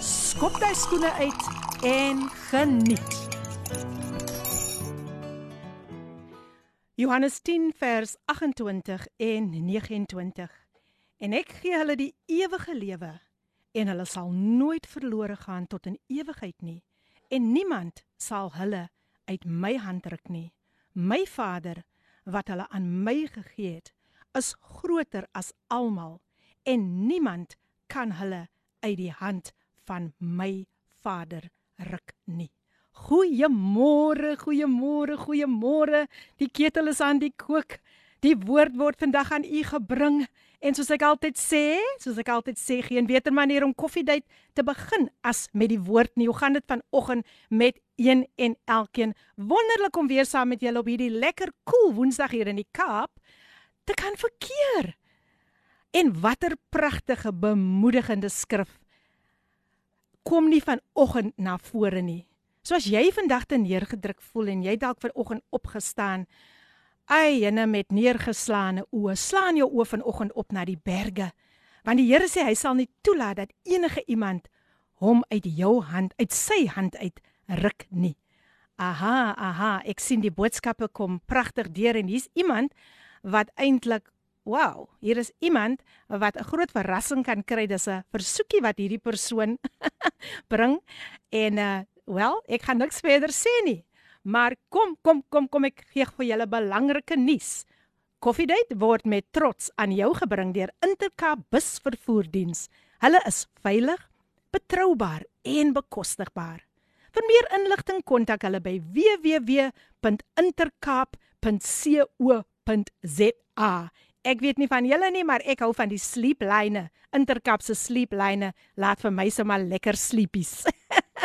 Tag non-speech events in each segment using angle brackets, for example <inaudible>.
skop jou skoene uit en geniet. Johannes 10 vers 28 en 29. En ek gee hulle die ewige lewe en hulle sal nooit verlore gaan tot in ewigheid nie en niemand sal hulle uit my hand ruk nie. My Vader wat hulle aan my gegee het, is groter as almal en niemand kan hulle uit die hand van my Vader ruk nie. Goeiemôre, goeiemôre, goeiemôre. Die ketel is aan die kook. Die woord word vandag aan u gebring en soos ek altyd sê, soos ek altyd sê, geen beter manier om koffiedייט te begin as met die woord nie. Hoe gaan dit vanoggend met een en elkeen? Wonderlik om weer saam met julle op hierdie lekker koel cool Woensdag hier in die Kaap te kan verkeer. En watter pragtige bemoedigende skrif kom nie vanoggend na vore nie. So as jy vandag te neergedruk voel en jy dalk vanoggend opgestaan, ai, ene met neergeslaane oë, slaan jou oë vanoggend op na die berge. Want die Here sê hy sal nie toelaat dat enige iemand hom uit jou hand, uit sy hand uit ruk nie. Aha, aha, ek sien die boodskappe kom pragtig deur en hier's iemand wat eintlik Wow, hier is iemand wat 'n groot verrassing kan kry. Dis 'n versoekie wat hierdie persoon <laughs> bring en uh wel, ek gaan niks verder sê nie. Maar kom, kom, kom, kom ek gee vir julle belangrike nuus. Coffee Date word met trots aan jou gebring deur Intercape busvervoerdiens. Hulle is veilig, betroubaar en bekostigbaar. Vir meer inligting kontak hulle by www.intercape.co.za Ek weet nie van julle nie, maar ek hou van die sleeplyne. Interkap se sleeplyne laat vir my sommer lekker sleepies.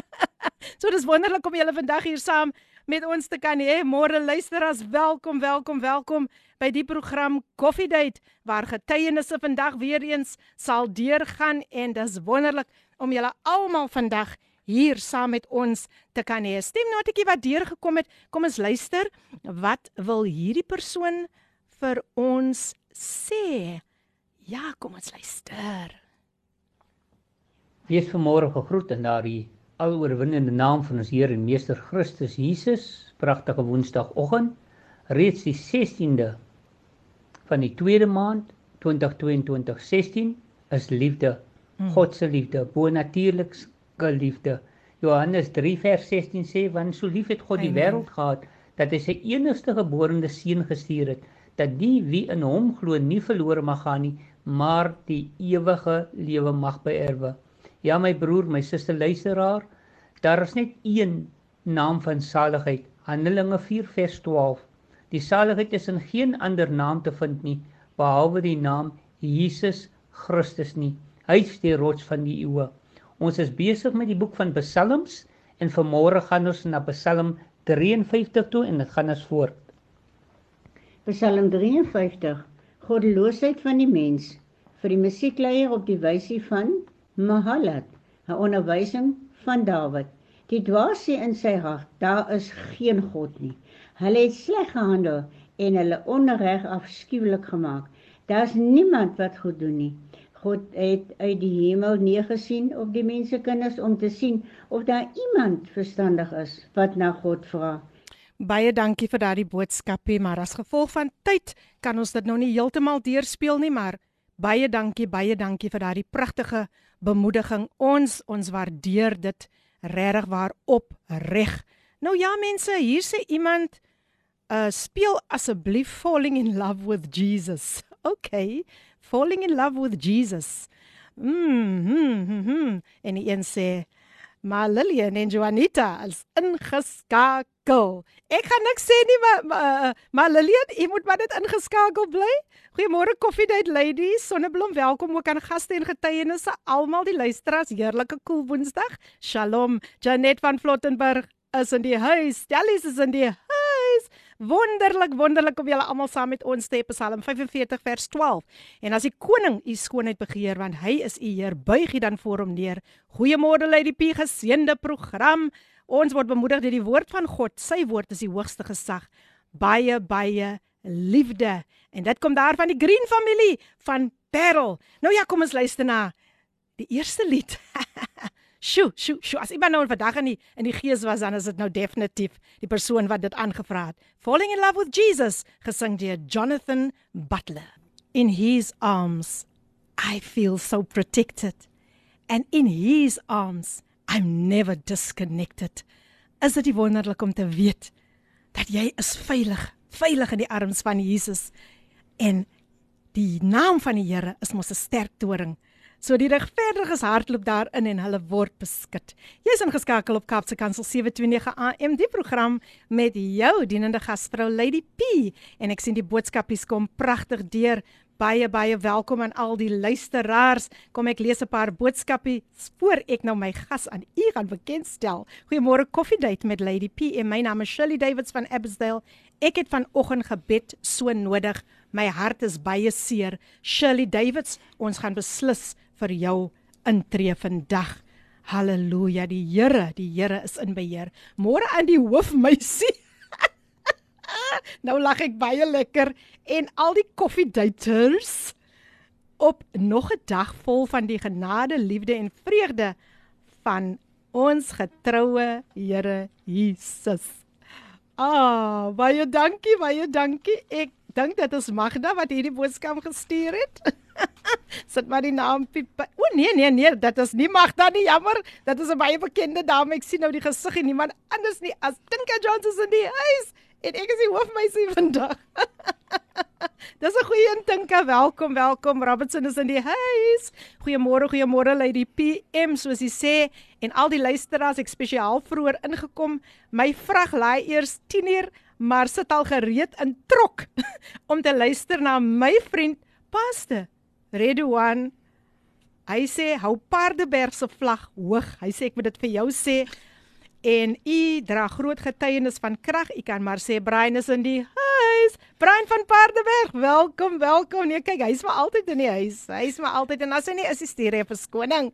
<laughs> so dis wonderlik om julle vandag hier saam met ons te kan hê. Môre luisteraars, welkom, welkom, welkom by die program Coffee Date waar getuienisse vandag weer eens sal deurgaan en dis wonderlik om julle almal vandag hier saam met ons te kan hê. Stemnotetjie wat deurgekom het. Kom ons luister. Wat wil hierdie persoon vir ons sê. Ja, kom ons luister. Wees vanmôre gegroet in daardie aloorwinnende naam van ons Here en Meester Christus Jesus. Pragtige Woensdagoggend, reeds die 16de van die tweede maand 2022-16 is liefde. Hmm. God se liefde, bonatuurlike liefde. Johannes 3 vers 16 sê want so lief het God die wêreld gehad dat hy sy enigste geborene seun gestuur het dat die wie in hom glo nie verlore mag gaan nie, maar die ewige lewe mag beerwe. Ja my broer, my suster luisteraar, daar is net een naam van saligheid. Handelinge 4 vers 12. Die saligheid is in geen ander naam te vind nie behalwe die naam Jesus Christus nie. Hy is die rots van die eeue. Ons is besig met die boek van Psalms en vanmôre gaan ons na Psalm 53 toe en dit gaan ons voort. Psalm 53 Goddeloosheid van die mens vir die musiekleier op die wysie van Mahalat 'n onderwysing van Dawid Die dwaasie in sy hart daar is geen God nie. Hulle het sleg gehandel en hulle onreg afskuwelik gemaak Daar's niemand wat goed doen nie. God het uit die hemel neergesien op die mensekinders om te sien of daar iemand verstandig is wat na God vra Baie dankie vir daardie boodskapie, maar as gevolg van tyd kan ons dit nou nie heeltemal deurspeel nie, maar baie dankie, baie dankie vir daardie pragtige bemoediging. Ons ons waardeer dit regtig waar op reg. Nou ja mense, hier sê iemand uh speel asseblief Falling in Love with Jesus. <laughs> Okay. Falling in Love with Jesus. Mm. -hmm, mm -hmm. En een sê Maar Lillian en Juanita is ingeskakel. Ek gaan niks sê nie, maar maar, maar Lillian, jy moet maar net ingeskakel bly. Goeiemôre Coffee Date ladies. Sonneblom, welkom ook aan gaste en getuienisse. Almal die luisteraars, heerlike koel cool Woensdag. Shalom. Janet van Flottenburg is in die huis. Stellies is in die huis. Wonderlik, wonderlik om julle almal saam met ons te Psalm 45 vers 12. En as die koning u skoonheid begeer want hy is u Heer, buig hy dan voor hom neer. Goeiemôre Lady P, geseënde program. Ons word bemoedig deur die woord van God. Sy woord is die hoogste gesag. Baie baie liefde. En dit kom daar van die Green familie van Parel. Nou ja, kom ons luister na die eerste lied. <laughs> Sjoe, sjoe, sjoe. As iemand nou vandag in die in die gees was, dan is dit nou definitief die persoon wat dit aangevra het. Falling in love with Jesus, gesing deur Jonathan Butler. In his arms I feel so protected. And in his arms I'm never disconnected. Is dit wonderlik om te weet dat jy is veilig, veilig in die arms van Jesus. En die naam van die Here is mos 'n sterk toring. So die regverdiges hardloop daarin en hulle word beskik. Jy's ingeskakel op Kapse Kansel 729 AM die program met jou dienende gasvrou Lady P en ek sien die boodskapies kom pragtig deur. Baie baie welkom aan al die luisteraars. Kom ek lees 'n paar boodskapies voor ek nou my gas aan u gaan bekendstel. Goeiemôre Coffee Date met Lady P en my naam is Shirley Davids van Abbotsdale. Ek het vanoggend gebed so nodig. My hart is baie seer. Shirley Davids, ons gaan beslis vir jou intree vandag. Halleluja, die Here, die Here is in beheer. Môre aan die hoofmeisie. Nou lag ek baie lekker en al die koffiedaters op nog 'n dag vol van die genade, liefde en vreugde van ons getroue Here Jesus. Ah, baie dankie, baie dankie. Ek dink dit is Magda wat hierdie boodskap gestuur het. <laughs> Sit maar die naam Piep. O nee nee nee, dit is nie Magda nie, jammer. Dit is 'n baie bekende dame. Ek sien nou die gesig en niemand anders nie as Tinka Jones in die huis. En ek is die hoofmeisie vandag. <laughs> Dis 'n goeie Tinka. Welkom, welkom. Robertson is in die huis. Goeiemôre, goeiemôre Lady PM soos jy sê en al die luisteraars ek spesiaal vroeër ingekom. My vrag laai eers 10uur maar sit al gereed in trok <laughs> om te luister na my vriend Paste Redouan. Hy sê hou Paardeberg se vlag hoog. Hy sê ek moet dit vir jou sê En u dra groot getuienis van krag. U kan maar sê Brian is in die huis. Brian van Paardeberg, welkom, welkom. Nee, kyk, hy's maar altyd in die huis. Hy's maar altyd en as hy nie is, is stuur hy 'n verskoning.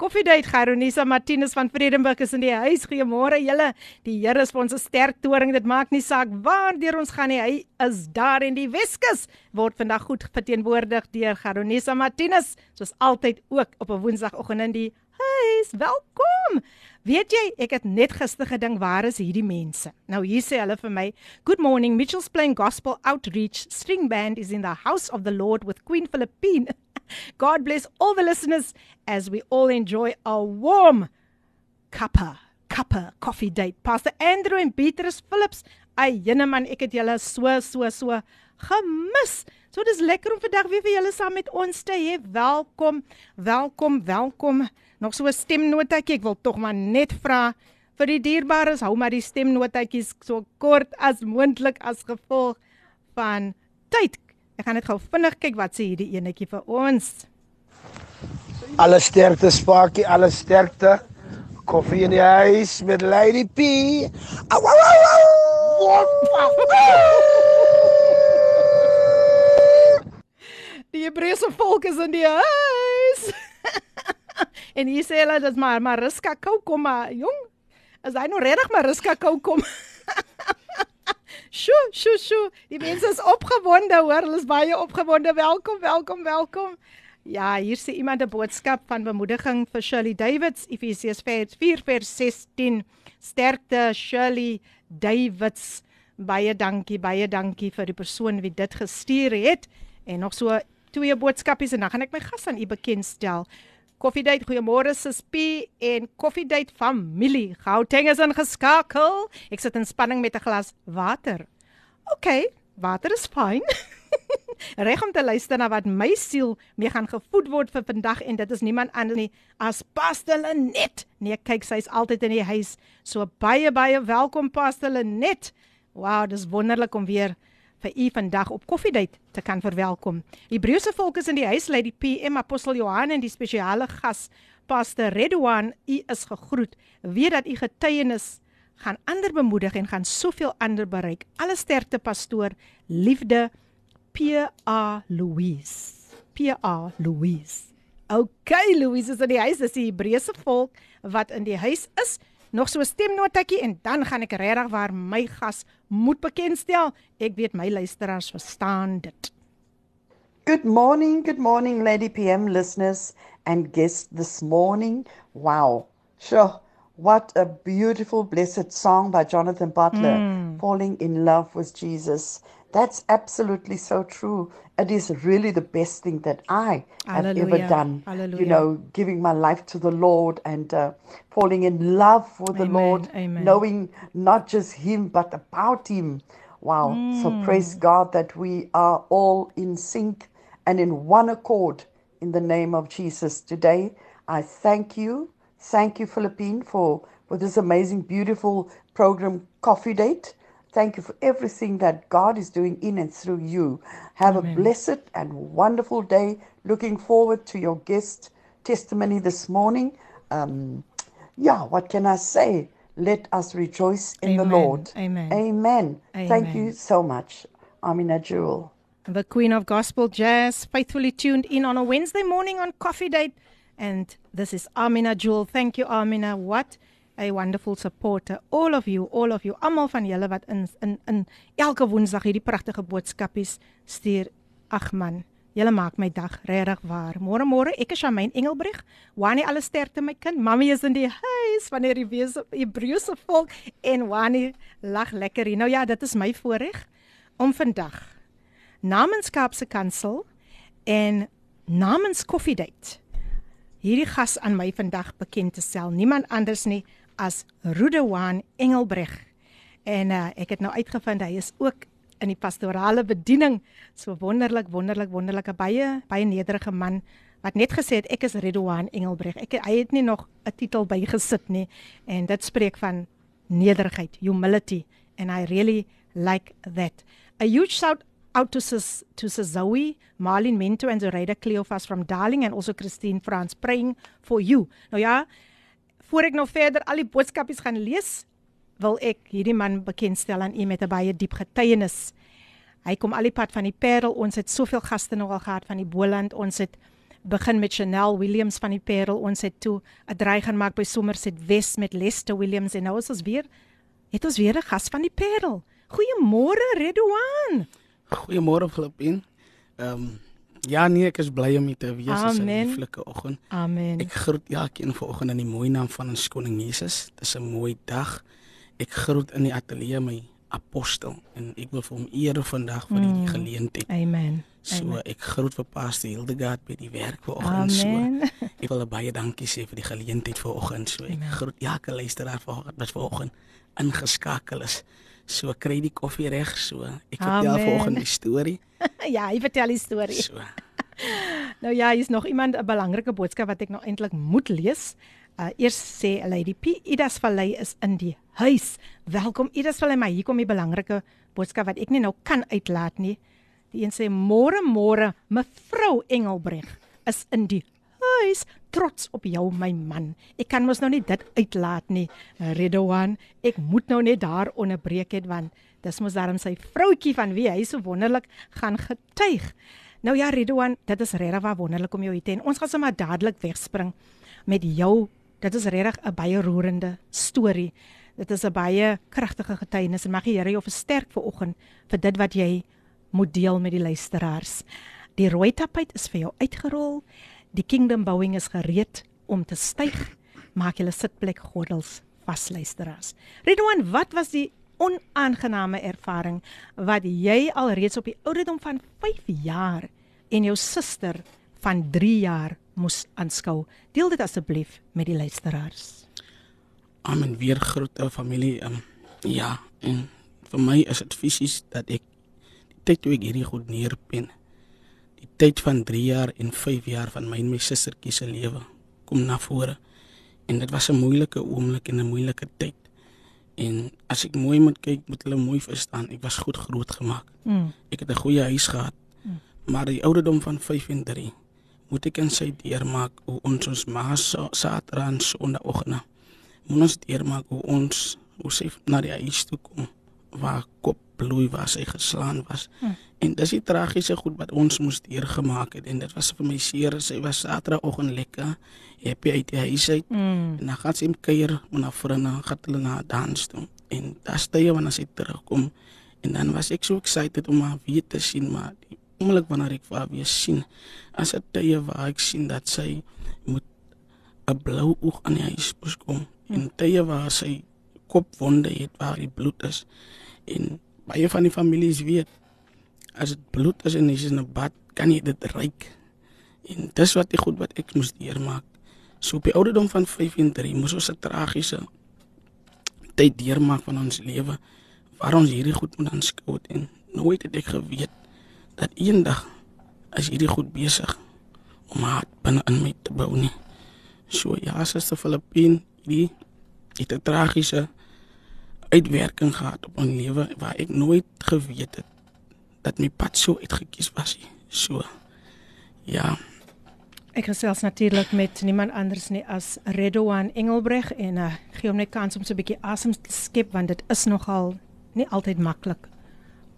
Koffiedייט Garonisa Martinus van Vredenburg is in die huis. Goeiemôre julle. Die Here is vir ons 'n sterk toring. Dit maak nie saak waar deur ons gaan nie. Hy is daar in die Weskus. Word vandag goed verteenwoordig deur Garonisa Martinus, soos altyd ook op 'n Woensdagoggend in die huis. Welkom. Weet jy, ek het net gister gedink, waar is hierdie mense? Nou hier sê hulle vir my, "Good morning, Mitchell's Plain Gospel Outreach String Band is in the house of the Lord with Queen Philippine. <laughs> God bless all the listeners as we all enjoy a warm cuppa, cuppa coffee date. Pastor Andrew en Petrus Phillips, ay jene man, ek het julle so so so gemis. So dis lekker om vandag weer vir julle saam met ons te hê. Welkom, welkom, welkom nog so 'n stemnotetjie. Ek wil tog maar net vra vir die dierbares, hou maar die stemnotetjies so kort as moontlik as gevolg van tyd. Ek gaan net gou vinnig kyk wat sê hierdie enetjie vir ons. Alle sterkte Sparky, alle sterkte. Koffie in die huis met Lady P. Au, au, au, die Hebreëse volk is in die huis. <laughs> <laughs> en hier sê hulle dis maar Mariska Koukom, jong. Is hy nou regtig Mariska Koukom? <laughs> Sjoe, sjoe, sjoe. Die mense is opgewonde, hoor. Hulle is baie opgewonde. Welkom, welkom, welkom. Ja, hier sê iemand 'n boodskap van bemoediging vir Shirley Davids, Efesiërs 4:16. Sterkte Shirley Davids. Baie dankie, baie dankie vir die persoon wie dit gestuur het. En nog so twee boodskapies en dan gaan ek my gas aan u bekendstel. Koffiedייט, goeiemôre Sispie en Koffiedייט familie. Gauteng is ingeskakel. Ek sit in spanning met 'n glas water. OK, water is fyn. <laughs> reg om te luister na wat my siel mee gaan gevoed word vir vandag en dit is niemand anders nie as Pastor Lenet. Nee, kyk, sy's altyd in die huis. So baie baie welkom Pastor Lenet. Wow, dis wonderlik om weer vir u vandag op koffiedייט te kan verwelkom. Hebreëse volk is in die huis lei die PM Apostel Johan en die spesiale gas Pastor Redwan. U is gegroet. Weet dat u getuienis gaan ander bemoedig en gaan soveel ander bereik. Alle sterkte pastoor, liefde P.A. Louise. P.A. Louise. Okay, Louise is in die huis. Dis die Hebreëse volk wat in die huis is. Nog so 'n stemnotetjie en dan gaan ek regtig waar my gas moet bekendstel. Ek weet my luisteraars verstaan dit. Good morning, good morning Lady PM listeners and guests this morning. Wow. Sure. What a beautiful blessed song by Jonathan Butler, mm. Falling in Love with Jesus. That's absolutely so true. It is really the best thing that I Hallelujah. have ever done. Hallelujah. You know, giving my life to the Lord and uh, falling in love with the Lord, Amen. knowing not just Him, but about Him. Wow. Mm. So praise God that we are all in sync and in one accord in the name of Jesus. Today, I thank you. Thank you, Philippine, for, for this amazing, beautiful program, Coffee Date. Thank you for everything that God is doing in and through you. Have Amen. a blessed and wonderful day. Looking forward to your guest testimony this morning. Um, yeah, what can I say? Let us rejoice in Amen. the Lord. Amen. Amen. Amen. Thank you so much. Amina Jewel. The Queen of Gospel Jazz, faithfully tuned in on a Wednesday morning on Coffee Date. And this is Amina Jewel. Thank you, Amina. What? A wonderful supporter. All of you all of you almal van julle wat in in in elke woensdag hierdie pragtige boodskapies stuur. Ag man julle maak my dag regtig waar. Môre môre ek is Shamaine Engelbreg Wani alle sterkte my kind. Mami is in die huis van die Hebreëse volk en Wani lag lekker hier. Nou ja dit is my voorreg om vandag namens Kaapse Kansel en namens Coffee Date hierdie gas aan my vandag bekend te stel. Niemand anders nie as Rudewan Engelbreg. En uh, ek het nou uitgevind hy is ook in die pastorale bediening. So wonderlik, wonderlik, wonderlike baie baie nederige man wat net gesê het ek is Rudewan Engelbreg. Ek hy het nie nog 'n titel bygesit nie en dit spreek van nederigheid, humility and I really like that. A huge shout out to Sis, to Zoe, Marlene Minto and Zoraida Cleophas from Darling and also Christine France praying for you. Nou ja, voor ek nou verder al die boodskapies gaan lees, wil ek hierdie man bekendstel aan u met 'n baie diep getuienis. Hy kom al die pad van die Parel. Ons het soveel gaste nou al gehad van die Boland. Ons het begin met Chanel Williams van die Parel. Ons het toe 'n draai gaan maak by Somerset West met Lester Williams en nou is ons weer het ons weer 'n gas van die Parel. Goeiemôre Redouan. Goeiemôre Filippin. Ehm um, Ja nee, ek is bly om te wees in 'n lieflike oggend. Amen. Ek groet elkeen vanoggend in die mooi naam van ons koning Jesus. Dis 'n mooi dag. Ek groet in die ateljee my apostel en ek wil vir hom eer vandag vir mm. die geleentheid. Amen. So Amen. ek groet vir Pastor Hildegard by die werk vanoggend so. <laughs> Ek wil baie dankie sê vir die geleentheid vanoggend so. Ek Amen. groet elke luisteraar vanoggend wat vanoggend ingeskakel is. So kry die koffie reg so. Ek vertel volgende storie. <laughs> ja, hy vertel die storie. So. <laughs> nou ja, hier's nog iemand 'n belangrike boodskap wat ek nog eintlik moet lees. Uh eers sê Lady P Idas Valley is in die huis. Welkom Idas Valley, maar hier kom die belangrike boodskap wat ek nie nou kan uitlaat nie. Die een sê môre môre mevrou Engelbreg is in die huis trots op jou my man. Ek kan mos nou nie dit uitlaat nie. Redouan, ek moet nou net daar onderbreek het want dis mos daarom sy vroutjie van wie hy so wonderlik gaan getuig. Nou ja Redouan, dit is regtig wonderlik om jou hier te hê. Ons gaan sommer dadelik wegspring met jou. Dit is regtig 'n baie roerende storie. Dit is 'n baie kragtige getuienis en mag die Here jou versterk vir oggend vir dit wat jy moet deel met die luisteraars. Die rooi tapuit is vir jou uitgerol. Die kingdom bouing is gereed om te styg. Maak julle sitplek gordels vas luisteraars. Redouan, wat was die onaangename ervaring wat jy alreeds op die ouderdom van 5 jaar en jou suster van 3 jaar moes aanskou? Deel dit asseblief met die luisteraars. Amen. Weer groete familie. Um, ja, en vir my is dit fisies dat ek die tyd toe ek hierdie goed neerpen tyd van 3 jaar en 5 jaar van my en my sustertjie se lewe kom na vore. En dit was 'n moeilike oomblik en 'n moeilike tyd. En as ek mooi moet kyk, moet hulle mooi verstaan, ek was goed grootgemaak. Mm. Ek het 'n goeie huis gehad. Mm. Maar die ouderdom van 5 en 3 moet ek en sy deurmaak hoe ons ons ma Saterdag en Sondagoggend. Moet ons deurmaak hoe ons hoe sy na die huis toe kom waar kop bloei was, hy geslaan was. Mm. En dis die tragiese goed wat ons moes deurgemaak het en dit was vir my seer. Sy was Saterdagoggend lekker happy uit die huis uit. Mm. En dan gaan sy met kuier na vriende, gaan hulle na dans toe. En daas tye wanneer sy terugkom en dan was ek so excited om haar weer te sien, maar die oomblik wanneer ek haar weer sien, as dit tye waar ek sien dat sy moet 'n blou oog aan die huis kom mm. en tye waar sy kopwonde het waar die bloed is en baie van die families weet as dit bloed is en jy is in 'n bad, kan jy dit ruik. En dis wat die goed wat ek moes deurmaak. So op die ouderdom van 5 en 3 moes ons 'n tragiese tyd deurmaak van ons lewe waar ons hierdie goed moet aanskou en nooit het ek geweet dat eendag as hierdie goed besig om hart binne in my te bou nie. So ja, suster Filippine, die het 'n tragiese uitwerking gehad op my lewe waar ek nooit geweet het dat my pad so uitgekies was nie. So ja. Ek gesels natuurlik met niemand anders nie as Redouan Engelbreg en uh, gee hom net kans om so 'n bietjie asem te skep want dit is nogal nie altyd maklik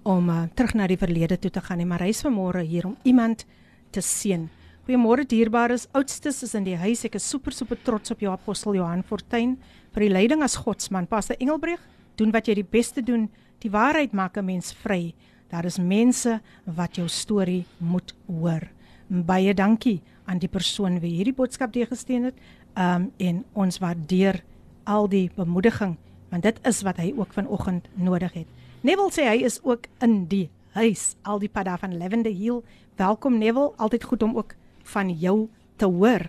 om uh, terug na die verlede toe te gaan nie, maar hy is vanmôre hier om iemand te seën. Goeiemôre dierbares, oudstes is in die huis. Ek is super super trots op jou apostel Johan Fortuin vir die leiding as godsman. Pastor Engelbreg, doen wat jy die beste doen. Die waarheid maak 'n mens vry. Daar is mense wat jou storie moet hoor. Baie dankie aan die persoon wie hierdie boodskap deurgesteen het. Um en ons waardeer al die bemoediging want dit is wat hy ook vanoggend nodig het. Neville sê hy is ook in die huis al die pad af van Lavender Hill. Welkom Neville, altyd goed om ook van jou te hoor.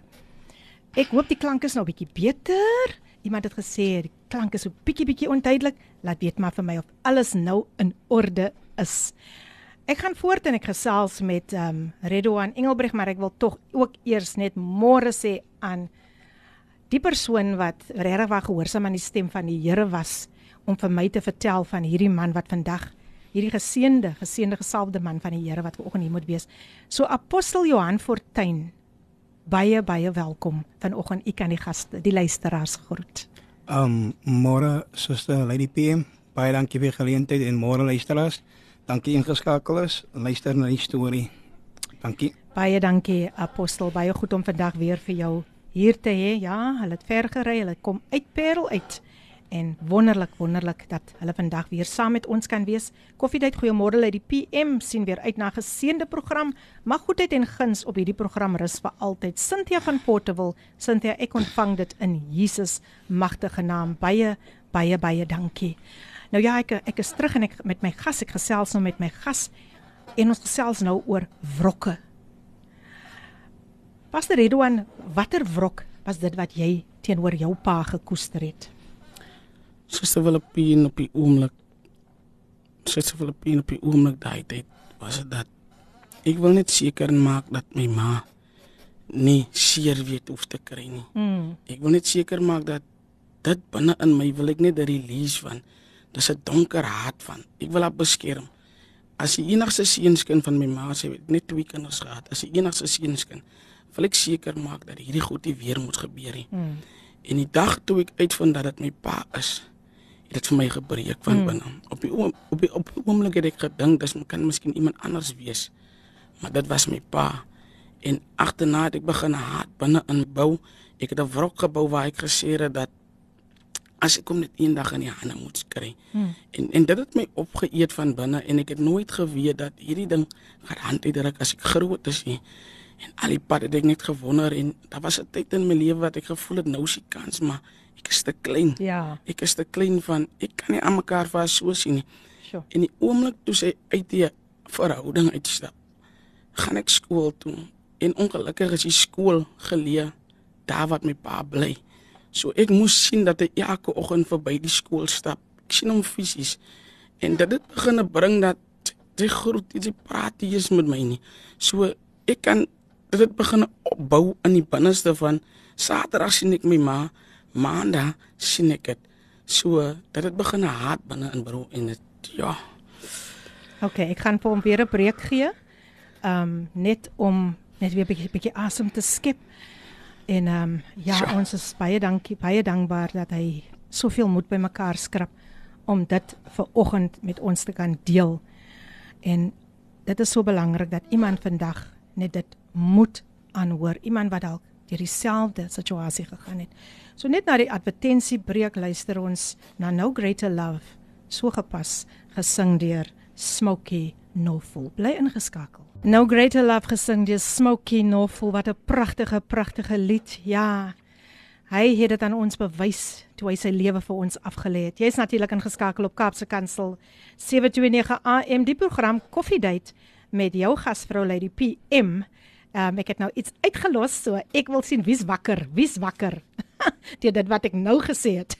Ek hoop die klank is nou 'n bietjie beter. Iemand het gesê die klank is so bietjie bietjie onduidelik. Laat weet maar vir my of alles nou in orde is. Ek gaan voort en ek gesels met ehm um, Redouan Engelbreg, maar ek wil tog ook eers net môre sê aan die persoon wat regtig waar gehoorsaam aan die stem van die Here was om vir my te vertel van hierdie man wat vandag hierdie geseënde, geseënde gesalfde man van die Here wat vanoggend hier moet wees. So apostel Johan Fortuin baie baie welkom vanoggend. U kan die gaste, die luisteraars groet. Um môre suster Lady PM, baie dankie vir geleentheid en môre luisteraars. Dankie ingeskakel is. Luister na die storie. Dankie. Baie dankie Apostel, baie goed om vandag weer vir jou hier te hê. Ja, hulle het ver gery, hulle kom uit Parel uit en wonderlik wonderlik dat hulle vandag weer saam met ons kan wees. Koffiedייט goeiemôre uit die PM sien weer uit na 'n geseënde program. Mag goedheid en guns op hierdie program rus vir altyd. Cynthia van Portable, Cynthia, ek ontvang dit in Jesus magtige naam. Baie baie baie dankie. Nou ja, ek ek is terug en ek met my gas, ek gesels nou met my gas en ons gesels nou oor wrokke. Pastor Redouan, watter wrok was dit wat jy teenoor jou pa gekoester het? Suster Filippine op die oomblik. Suster Filippine op die oomblik daai tyd was dit dat ek wil net seker maak dat my ma nie seer weet hoef te kry nie. Mm. Ek wil net seker maak dat dit binne in my wil ek net 'n release van. Dis 'n donker hart van. Ek wil haar beskerm. As die enigste seunskind van my ma sê net twee kinders gehad. As die enigste seunskind wil ek seker maak dat hierdie goed nie weer moet gebeur nie. Mm. En die dag toe ek uitvind dat dit my pa is, het dit vir my gebreek van hmm. binne. Op die oom, op die op die oomblik het ek gedink dis kan miskien iemand anders wees. Maar dit was my pa. En agterna het ek begin haat binne inbou. Ek het 'n wrok gebou waar ek gesê het dat as ek kom net eendag in die hande moet kry. Hmm. En en dit het my opgeëet van binne en ek het nooit geweet dat hierdie ding gaan hand uitdruk as ek groot is nie. En al die pad het ek net gewonder en daar was 'n tyd in my lewe wat ek gevoel het nou is die kans maar ek is te klein. Ja. Ek is te klein van ek kan nie aan mekaar vas so sien nie. Sure. En die oomblik toe sy uit die verhouding uitstap, gaan ek skool toe en ongelukkig is die skool geleë daar wat my pa bly. So ek moes sien dat hy elke oggend verby die skool stap. Ek sien hom fisies. En dit het begin bring dat hy groet, hy praat hier is met my nie. So ek kan dit begin opbou in die binneste van Saterdag sien ek my ma, Maandag sien ek dit. So dat dit begin haat binne in bro en dit ja. OK, ek gaan vir hom weer 'n breek gee. Um net om net weer 'n bietjie bietjie asem te skep. En ehm um, ja, so. ons is baie dankie, baie dankbaar dat hy soveel moed bymekaar skrap om dit ver oggend met ons te kan deel. En dit is so belangrik dat iemand vandag net dit moet aanhoor, iemand wat dalk deur dieselfde situasie gegaan het. So net na die advertensiebreek luister ons na No Greater Love, so gepas gesing deur Smokey Norfolk. Bly ingeskakel. No Greater Love gesing deur Smokey Norfolk. Wat 'n pragtige, pragtige lied. Ja. Hy het dit aan ons bewys toe hy sy lewe vir ons afgelê het. Jy's natuurlik ingeskakel op Kaapse Kansel 729 AM die program Coffee Date met jou gasvrou Lady PM. Um, ek het nou iets uitgelos so ek wil sien wie's wakker, wie's wakker. <laughs> Dit dit wat ek nou gesê het.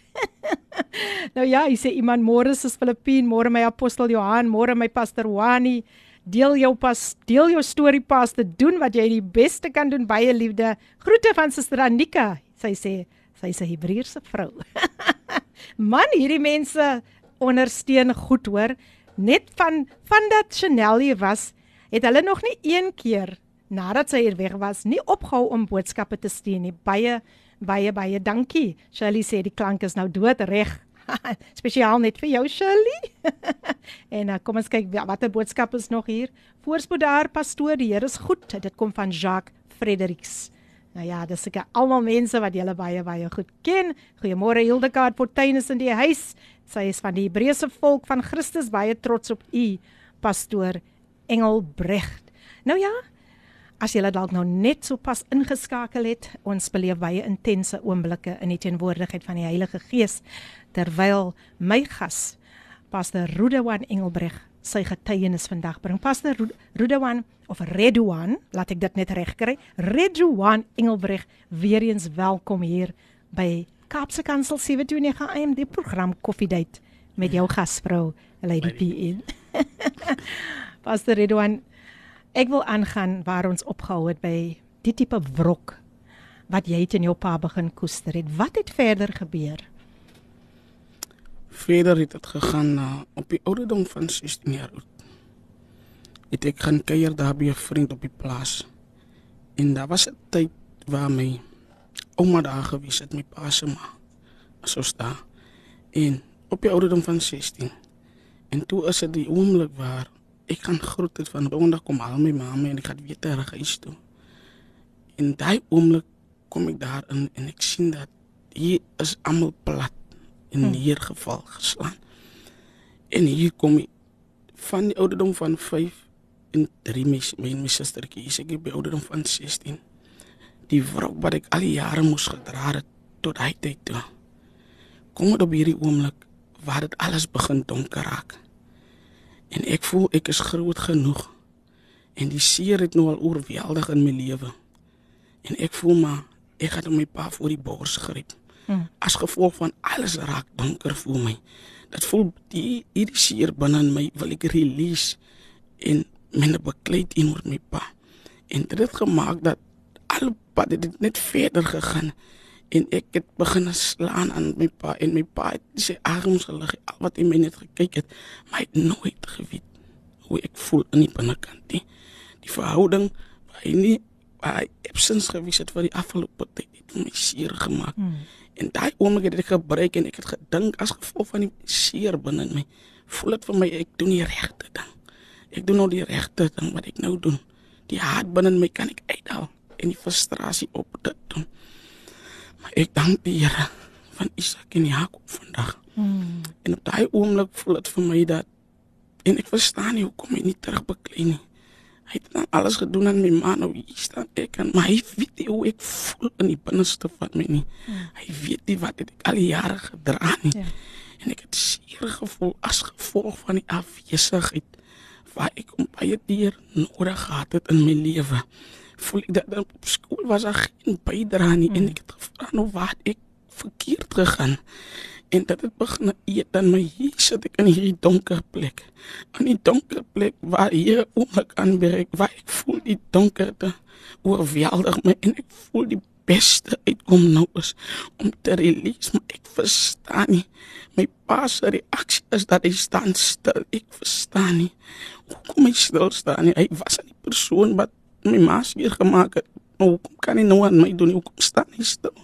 <laughs> nou ja, hy sê iemand môre is Filippien, môre my apostel Johan, môre my pastor Wani. Deel jou pas, deel jou storie pas te doen wat jy die beste kan doen baie liefde. Groete van suster Anika. Sy sê sy is 'n Hebreëse vrou. <laughs> Man, hierdie mense ondersteun goed hoor. Net van van dat Chanel hier was, het hulle nog nie een keer nadat sy hier weg was, nie opgehou om boodskappe te stuur nie. Baie baie baie dankie. Shirley sê die klank is nou dood reg. <laughs> Spesiaal net vir jou Shirley. <laughs> en uh, kom ons kyk watter boodskap is nog hier. Voorspoed daar pastoor, die Here is goed. Dit kom van Jacques Fredericks. Nou ja, dis seker almal mense wat julle baie baie goed ken. Goeiemôre Hildegard Fortuinus in die huis. Sy is van die Hebreëse volk van Christus, baie trots op u, pastoor Engelbrecht. Nou ja, As jy dalk nou net so pas ingeskakel het, ons beleef baie intense oomblikke in die teenwoordigheid van die Heilige Gees terwyl my gas Pastor Rudewan Engelbreg sy getuienis vandag bring. Pastor Rudewan of Redwan, laat ek dit net reg kry. Redwan Engelbreg, weer eens welkom hier by Kaapse Kansel 729 AM die program Coffee Date met jou gasvrou Lady P. <laughs> Pastor Redwan Ek wil aangaan waar ons opgehou het by die tipe wrok wat jy in jou pa begin koester het. Wat het verder gebeur? Verder het dit gegaan na op die ouderdom van 16 jaar oud. Het ek gaan kuier daar by 'n vriend op die plaas. En daar was 'n tyd waar my ouma daar gewees het met pa se ma. So sta. En op die ouderdom van 16. En toe is dit die oomblik waar ek gaan groet het van donderdag kom al my mamma en ek gaan weer terug huis toe. In daai oomblik kom ek daar in en ek sien dat hier is almal plat en hmm. neergeval geslaan. En hier kom ek van die ouderdom van 5 en 3 mes my my sustertjie, is ek by ouderdom van 16. Die wrok wat ek al die jare moes gedra het tot hy tyd toe. Kom dit op hierdie oomblik waar dit alles begin donker raak. En ek voel ek is groot genoeg. En die seer het nou al oorweldig in my lewe. En ek voel maar ek gaan my pa voor die bors gryp. Hmm. As gevolg van alles raak donker vir my. Dit voel die hierdie seer binne in my wil ek release en myne beklei in oor my pa. En dit het gemaak dat al pad dit net verder gegaan en ek het begin slaan aan my pa en my pa het sy arms gelig al wat hy my net gekyk het maar hy het nooit geweet hoe ek voel in die binnekant nie. Die verhouding hy nie hy absence gewees het vir die afgelope tyd het my seer gemaak. Hmm. en daai oomblik het ek gebreek en ek het gedink as gevolg van die seer binne in my voel dit vir my ek doen die regte ding. Ek doen nou die regte ding wat ek nou doen. Die hart binne in my kan ek uithaal en die frustrasie op dit doen ek dank die Here van Isak en Jakob vandag. Hmm. En op daai oomblik voel dit vir my dat en ek verstaan nie hoekom hy nie terugbeklei nie. Hy het dan alles gedoen aan my man, nou hier staan ek en my weet nie hoe ek voel in die binneste van my nie. Hmm. Hy weet nie wat ek al die jare gedra nie. Ja. En ek het seer gevoel as gevolg van die afwesigheid waar ek om baie dier nodig gehad het in my lewe voel ek dat op skool was daar geen bydra nie mm. en ek het gevra nou wat ek verkeerd gegaan En dat het begin eet dan my hier sit ek in hierdie donker plek. In die donker plek waar hier oomblik aanbreek, waar ek voel die donkerte oorweldig my en ek voel die beste uitkom nou is om te release, maar ek verstaan nie. My pa se reaksie is dat hy staan stil. Ek verstaan nie. Hoekom hy stil staan nie? Hy was 'n persoon wat my ma seer gemaak het. Maar hoekom kan hy nou aan my doen? Hoekom staan hy stil?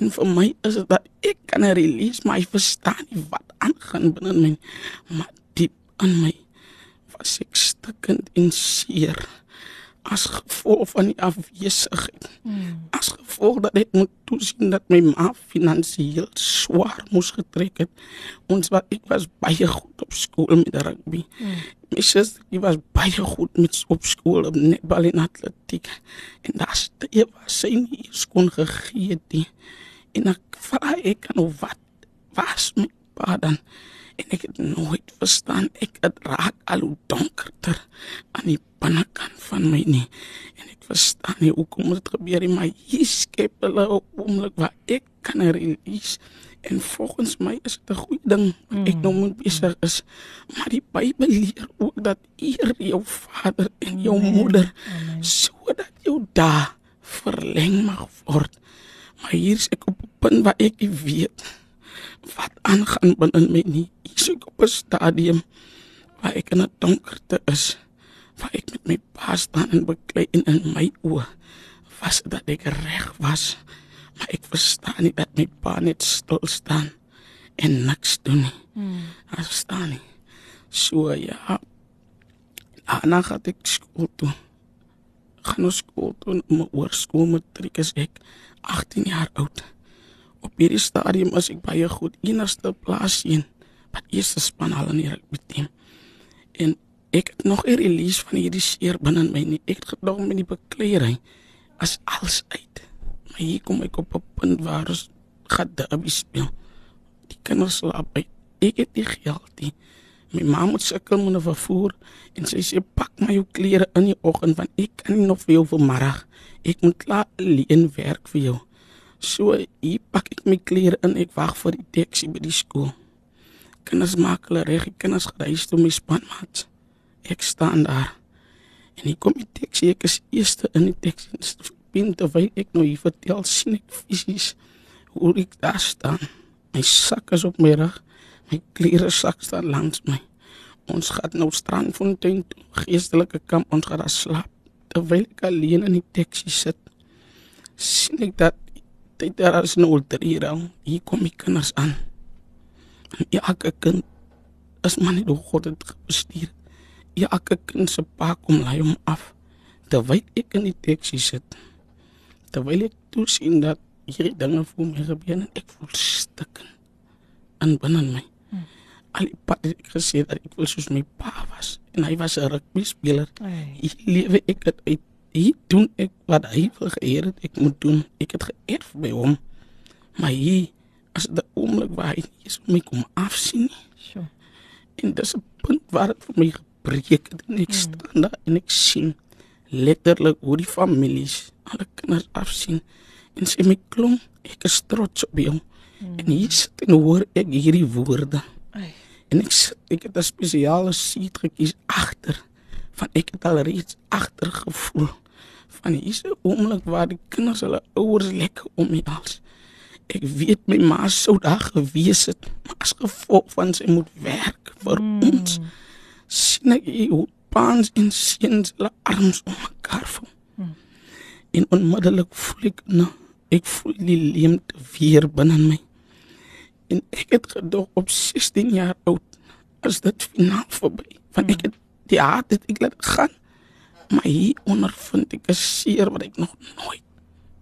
En vir my is dit dat ek kan release, maar hy verstaan nie wat aangaan binne my. Maar diep in my was ek stukkend en seer as gevolg van die afwesigheid. Hmm. As gevolg dat ek moet toesien dat my ma finansiëel swaar moes getrek het. Ons wat ek was baie goed op skool met rugby. Hmm. My suster was baie goed met op skool op netbal en atletiek. En daas dit was sy nie skoon gegee die. En ek vra ek kan nou wat was my pa dan? En ek het nooit verstaan ek het raak al hoe donkerder aan die binnekant van my nie. En ek verstaan nie hoekom dit gebeur nie maar hier skep hulle 'n oomblik waar ek kan release. En volgens my is dit 'n goeie ding wat ek nou moet besig is. Maar die Bybel leer ook dat eer jou vader en jou Amen. moeder sodat jou dae verleng mag word. Maar hier is ek op 'n punt waar ek weet wat aangaan binne my nie. Ek is op 'n stadium waar ek in 'n donkerte is, waar ek met my pa staan en beklei in, in my oë was dat ek reg was. Maar ek verstaan nie dat my pa net stil staan en niks doen nie. Hmm. Ek verstaan nie. So ja. Ana gaan ek skool toe. Gaan ons skool toe om oor skool matriek is ek 18 jaar oud op hierdie stadium is ek baie goed enigste plaas sien wat eerste span al in die rugby team. En ek het nog 'n release van hierdie seer binne my nie. Ek het gedog met die bekleierery as alles uit. Maar hier kom ek op 'n punt waar ons gaan derby speel. Die kinders slaap by. Ek het nie geld nie. My ma moet sukkel met 'n vervoer en sy sê pak my jou klere in die oggend want ek kan nie nog vir jou vanmiddag. Ek moet klaar alleen werk vir jou. So hier pak ek my klere in, ek wag vir die taxi by die skool. Kinders maak hulle reg, kinders gereis toe my spanmaat. Ek staan daar. En ek kom die taxi, ek is eerste in die taxi. Bin terwyl ek nou hier vertel sien ek fisies hoe ek daar staan. My sak is op my rug. My klere sak staan langs my. Ons gaan nou strandfontein toe, geestelike kamp, ons gaan daar slaap. Terwyl ek alleen in die taxi sit, sien ek dat tyd daar is nou ter hier al. Hier kom die kinders aan. En elke kind is maar net hoe God het bestuur. Elke kind se pa kom lei hom af. Terwyl ek in die taxi sit. Terwyl ek toe sien dat hierdie dinge vir my gebeur en ek voel stik in binne my. Hmm. Al die pad het ek gesê dat ek wil soos my pa was en hy was 'n rugby speler. Hy lewe ek het uit hy doen ek wat hy wil geëer het ek moet doen. Ek het geërf by hom maar hy as die oomblik waar hy is om my kom afsien so en dis 'n punt waar dit vir my gebreek het. En ek hmm. staan daar en ek sien letterlik hoe die families alle kinders afsien en sê my klom ek is trots op jou. Hmm. en hier sit en hoor ek hierdie woorde. Ay. en ek sit, ek het 'n spesiale seat gekies agter van ek het al reeds agter gevoel van hierdie oomblik waar die kinders hulle ouers lekker om my hals. Ek weet my ma sou daar gewees het, maar as gevolg van sy moet werk vir mm. ons. Sien ek hoe paans en seuns hulle arms om mekaar val. Mm. En onmiddellik voel ek nou, ek voel die leemte weer binne my. En ek het gedog op 16 jaar oud as dit finaal verby. Want ek het die hart het ek laat gaan maar hier ondervind ek 'n seer wat ek nog nooit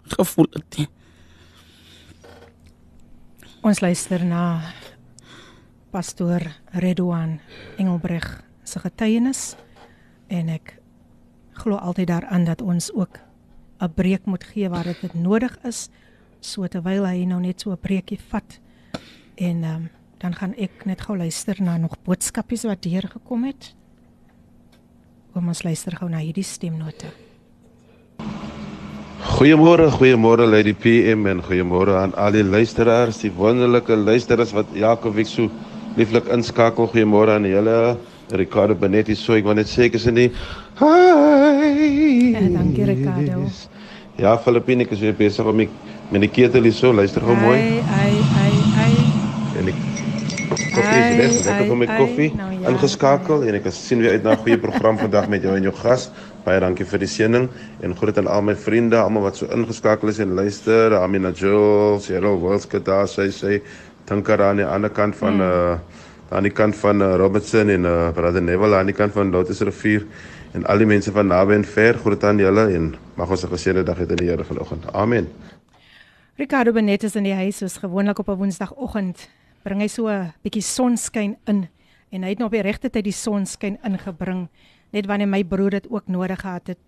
gevoel het nie. Ons luister na pastoor Redouan Engelbreg se getuienis en ek glo altyd daaraan dat ons ook 'n breek moet gee waar dit nodig is so terwyl hy nou net so 'n breekie vat en um, dan gaan ek net gou luister na nog boodskapies wat deur gekom het Kom ons luister gou na hierdie stemnote. Goeiemôre, goeiemôre Lady PM en goeiemôre aan al die luisteraars, die wonderlike luisteraars wat elke week so lieflik inskakel. Goeiemôre aan julle. Ricardo Benetti, so ek wil net sê ek is in die Hi. Ja, dankie Ricardo. Ja, Filippine, ek is weer besig om my met die ketel hier so, luister gou mooi. Ai, ai, ai. Koffie is net, ek het hom met koffie nou, ja, ingeskakel en ek sien weer uit na 'n goeie program vandag met jou en jou gas. Baie dankie vir die seëning en groet aan al my vriende, almal wat so ingeskakel is en luister. Amina Jules, Cheryl Wilskut daar, sy sê Tankara aan die ander kant van hmm. uh aan die kant van uh, Robertson en uh, Brother Neville aan die kant van Lotus rivier en al die mense van naby en ver groet aan julle en mag ons 'n geseënde dag hê in die Here vanoggend. Amen. Ricardo Benet is in die huis soos gewoonlik op 'n Woensdagoggend. Bring hy so 'n bietjie sonskyn in en hy het nog op die regte tyd die sonskyn ingebring net wanneer my broer dit ook nodig gehad het.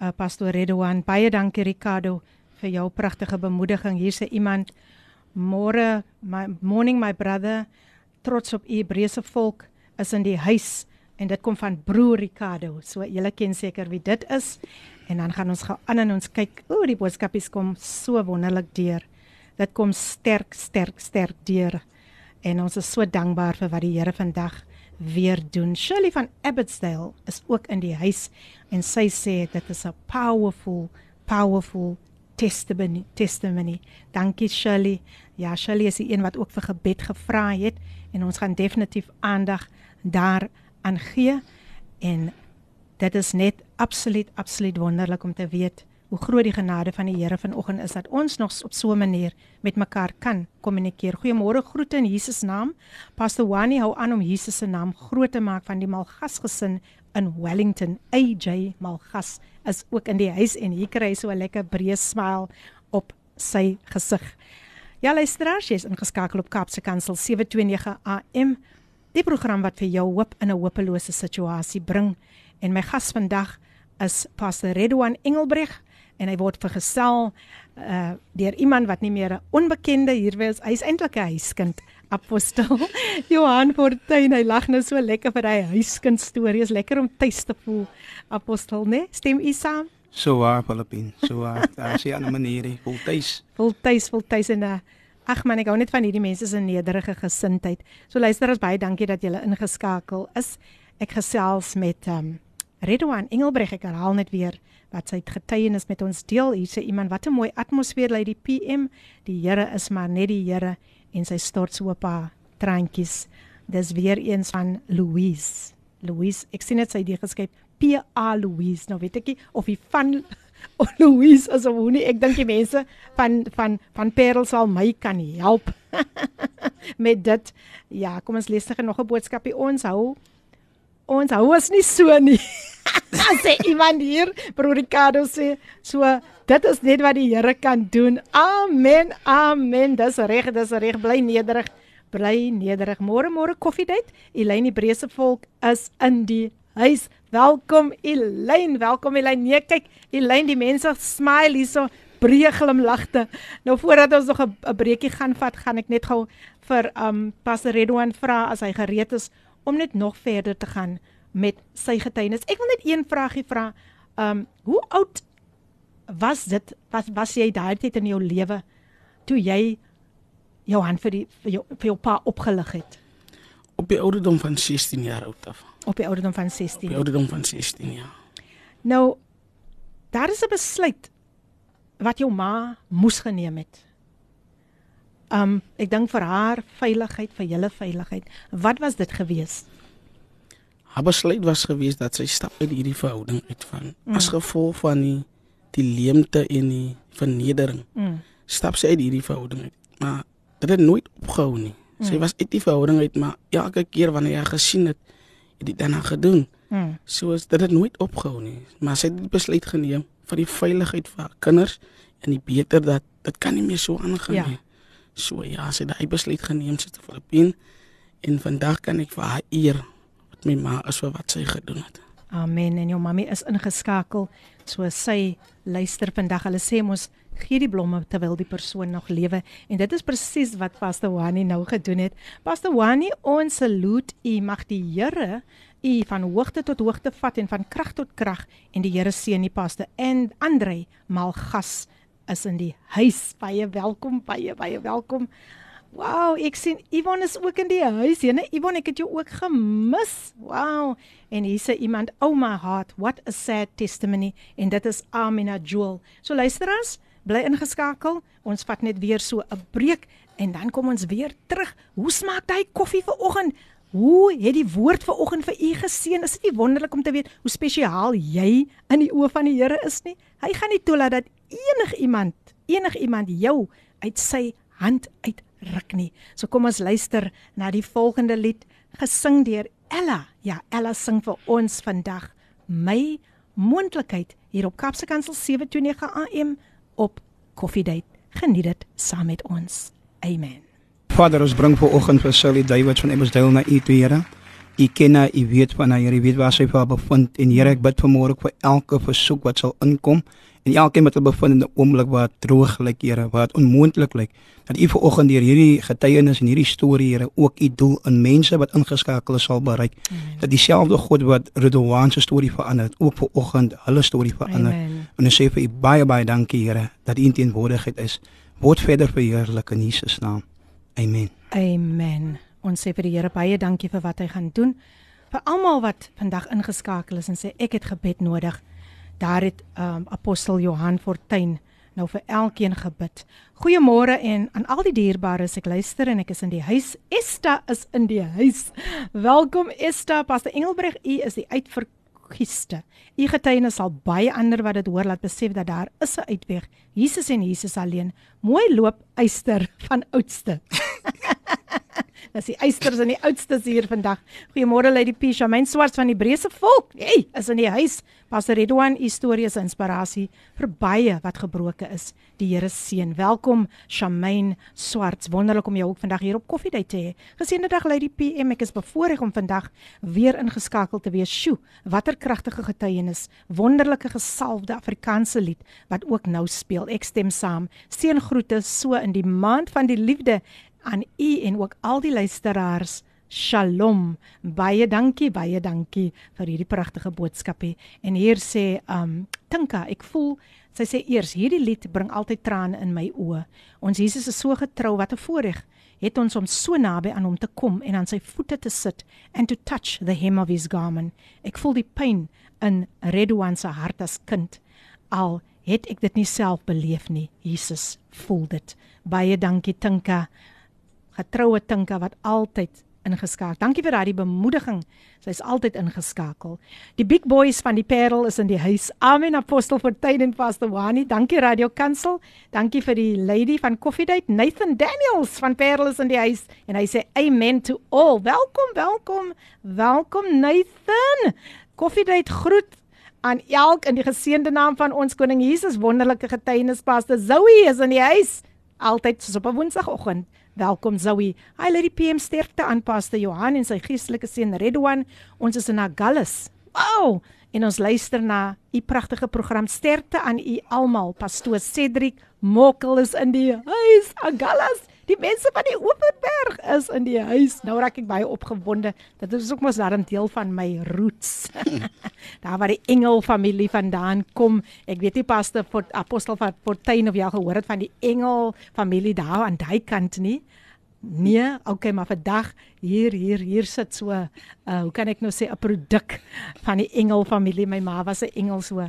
Uh, Pastor Redouan, baie dankie Ricardo vir jou pragtige bemoediging. Hier's iemand môre my morning my brother trots op u Hebreëse volk is in die huis en dit kom van broer Ricardo. So julle ken seker wie dit is. En dan gaan ons gaan aan en ons kyk. O, die boodskapies kom so wonderlik deur. Dit kom sterk, sterk, sterk deur. En ons is so dankbaar vir wat die Here vandag weer doen. Shirley van Abbotsdale is ook in die huis en sy sê dit is 'n powerful, powerful testimony. Testimony. Dankie Shirley. Ja, Shirley is die een wat ook vir gebed gevra het en ons gaan definitief aandag daar aan gee en dit is net absoluut absoluut wonderlik om te weet hoe groot die genade van die Here vanoggend is dat ons nog op so 'n manier met mekaar kan kommunikeer. Goeiemôre, groete in Jesus naam. Pastor Wani hou aan om Jesus se naam groot te maak van die Malgas gesin in Wellington. AJ Malgas is ook in die huis en hier kry hy so 'n lekker breë smile op sy gesig. Ja, luisteraars, jy's ingeskakel op Kaapse Kansel 729 AM. Die program wat vir jou hoop in 'n hopelose situasie bring. En my gas vandag is Pastor Redwan Engelbreg en hy word vergesel uh deur iemand wat nie meer 'n onbekende hier wees. Hy's eintlik 'n huiskind, apostel <laughs> Johan Fortuin. Hy lag nou so lekker vir hy huiskind stories. Lekker om tuis te voel, apostel, né? Stem u saam? So waar, Filippin. So waar. <laughs> Daar is 'n manier, vol tuis. Vol tuis, vol tuis en 'n uh, Ag man, ek hou net van hierdie mense se nederige gesindheid. So luister as baie dankie dat julle ingeskakel is. Ek gesels met ehm um, Redouan Engelbreg ek herhaal net weer wat sy getuienis met ons deel. Hier's iemand wat 'n mooi atmosfeer lei die PM. Die Here is maar net die Here en sy stort so 'n paar traantjies. Dis weer eens van Louise. Louise, ek sien dit sy het geskryf P A Louise. Nou weet ek nie of hy van <laughs> O Louise as ou nie. Ek dink die mense van van van Parel sal my kan help <laughs> met dit. Ja, kom ons lees nog 'n boodskapie. Ons hou ons hou ons nie so nie. <laughs> sê iemand hier, broer Ricardo sê, so dit is net wat die Here kan doen. Amen. Amen. Dis reg, dis reg. Bly nederig. Bly nederig. Môre môre koffiedייט. Eleni Breese volk is in die huis. Welkom Elaine, welkom Elaine. Nee, kyk, Elaine, die mense smile hierso, breë glimlagte. Nou voordat ons nog 'n breekie gaan vat, gaan ek net gou vir um Pastor Redouan vra as hy gereed is om net nog verder te gaan met sy getuienis. Ek wil net een vragie vra. Um hoe oud was dit? Was was jy daai tyd in jou lewe toe jy jou hand vir die vir jou, vir jou pa opgelig het? Op die ouderdom van 16 jaar oud af. Op die ouderdom van 16. Op die ouderdom van 16, ja. Nou daar is 'n besluit wat jou ma moes geneem het. Um ek dink vir haar veiligheid, vir julle veiligheid. Wat was dit gewees? Haar besluit was gewees dat sy stap uit hierdie verhouding uit van mm. as gevolg van die die leemte en die vernedering. Mm. Stap sy uit hierdie verhouding uit. Maar dit het nooit opgehou nie. Sy mm. was uit die verhouding uit, maar elke keer wanneer jy gesien het het dit dan gedoen. Hmm. So is dit het nooit opgehou nie, maar sy het die besluit geneem vir die veiligheid van haar kinders en die beter dat dit kan nie meer so aangaan ja. nie. So ja, sy het daai besluit geneem sy te Filippin en vandag kan ek vir haar eer wat my ma as vir wat sy gedoen het. Amen en jou mammie is ingeskakel. So sy luister vandag. Hulle sê mos gee die blomme terwyl die persoon nog lewe en dit is presies wat Pastor Wani nou gedoen het. Pastor Wani, ons salute u. Mag die Here u van hoogte tot hoogte vat en van krag tot krag en die Here seën die pastor en Andre Malgas is in die huis. Baie welkom, baie baie welkom. Wow, ek sien Ivan is ook in die huis. Jene, Ivan, ek het jou ook gemis. Wow. En hier sê iemand, "Oh my heart, what a sad testimony." En dit is Amina Jewel. So luisterers, bly ingeskakel. Ons vat net weer so 'n breek en dan kom ons weer terug. Hoe smaak daai koffie vir oggend? Hoe het die woord vir oggend vir u geseën? Is dit nie wonderlik om te weet hoe spesiaal jy in die oë van die Here is nie? Hy gaan nie toelaat dat enigiemand, enigiemand jou uit sy hand uit ruk nie. So kom ons luister na die volgende lied gesing deur Ella. Ja, Ella sing vir ons vandag my moontlikheid hier op Kapse Kansel 729 AM op Coffee Date. Geniet dit saam met ons. Amen. Vader, ons bring vir oggend vir Sally David van Emsdale na U toe, Here. U ken haar, u weet van haar, Here, u weet waar sy vir bevind en Here, ek bid vanmôre vir elke versoek wat sal inkom en elkeen wat hulle bevind in 'n oomblik waar droog lyk, Here, waar dit onmoontlik lyk, dat U vanoggend deur hierdie getuienis en hierdie storie, Here, ook U doel in mense wat ingeskakel is sal bereik. Amen. Dat dieselfde God wat Redouan se storie verander het, ook vanoggend hulle storie verander. Amen. En ons sê vir U baie baie dankie, Here, dat U in teenwoordigheid is. Word verder verheerlik in Jesus naam. Amen. Amen. Ons sê vir die Here baie dankie vir wat hy gaan doen. Vir almal wat vandag ingeskakel is en sê ek het gebed nodig daar het um, apostel Johan Fortuin nou vir elkeen gebid. Goeiemôre en aan al die dierbares. Ek luister en ek is in die huis. Esta is in die huis. Welkom Esta. Pastor Engelbreg, u is die uitverkieste. U getuienis sal baie ander wat dit hoor laat besef dat daar is 'n uitweg. Jesus en Jesus alleen. Mooi loop eyster van oudste. <laughs> <laughs> Dis die eisters en die oudstes hier vandag. Goeiemôre Lady Pisha, myn swart van die Hebreëse volk. Hey, is in die huis. Pastor Redwan, storie is inspirasie vir baie wat gebroke is. Die Here seën. Welkom Shamaine Swarts. Wonderlik om jou ook vandag hier op Koffiedייט te hê. Geseënde dag Lady PM. Ek is bevoorreg om vandag weer ingeskakel te wees. Sjoe, watter kragtige getuienis. Wonderlike gesalfde Afrikaanse lied wat ook nou speel. Ek stem saam. Seëngroete so in die maand van die liefde aan u en ook al die luisteraars. Shalom. Baie dankie, baie dankie vir hierdie pragtige boodskapie. En hier sê um Tinka, ek voel sy sê eers hierdie lied bring altyd trane in my oë. Ons Jesus is so getrou wat 'n voorreg het ons om so naby aan hom te kom en aan sy voete te sit and to touch the hem of his garment. Ek voel die pyn in Redwan se hart as kind. Al het ek dit nie self beleef nie. Jesus voel dit. Baie dankie Tinka getroue tinka wat altyd ingeskakel. Dankie vir daardie bemoediging. Sy's altyd ingeskakel. Die big boys van die Parel is in die huis. Amen Apostel Fortuin en Pastor Wani. Dankie Radio Kansel. Dankie vir die lady van Coffee Date, Nathan Daniels van Parel is in die huis en hy sê amen to all. Welkom, welkom. Welkom Nathan. Coffee Date groet aan elk in die geseënde naam van ons koning Jesus. Wonderlike getuienis Pastor Zoe is in die huis. Altyd soos op 'n Woensdagoggend. Welkom Zoe. Hi Lady PM sterkte aan Pastor Johan en sy geestelike seun Redwan. Ons is in Agulhas. Wow! En ons luister na u pragtige program Sterkte aan u almal. Pastoor Cedric Mokkel is in die huis. Agulhas. Die mense van die Openberg is in die huis. Nou raak ek baie opgewonde. Dit is ook mos daarom deel van my roots. <laughs> daar waar die Engel familie vandaan kom. Ek weet nie paste vir apostel van Fortuin of jy al gehoor het van die Engel familie daar aan daai kant nie. Nee, okay, maar vandag hier hier hier sit so uh hoe kan ek nou sê 'n produk van die Engel familie. My ma was 'n Engel so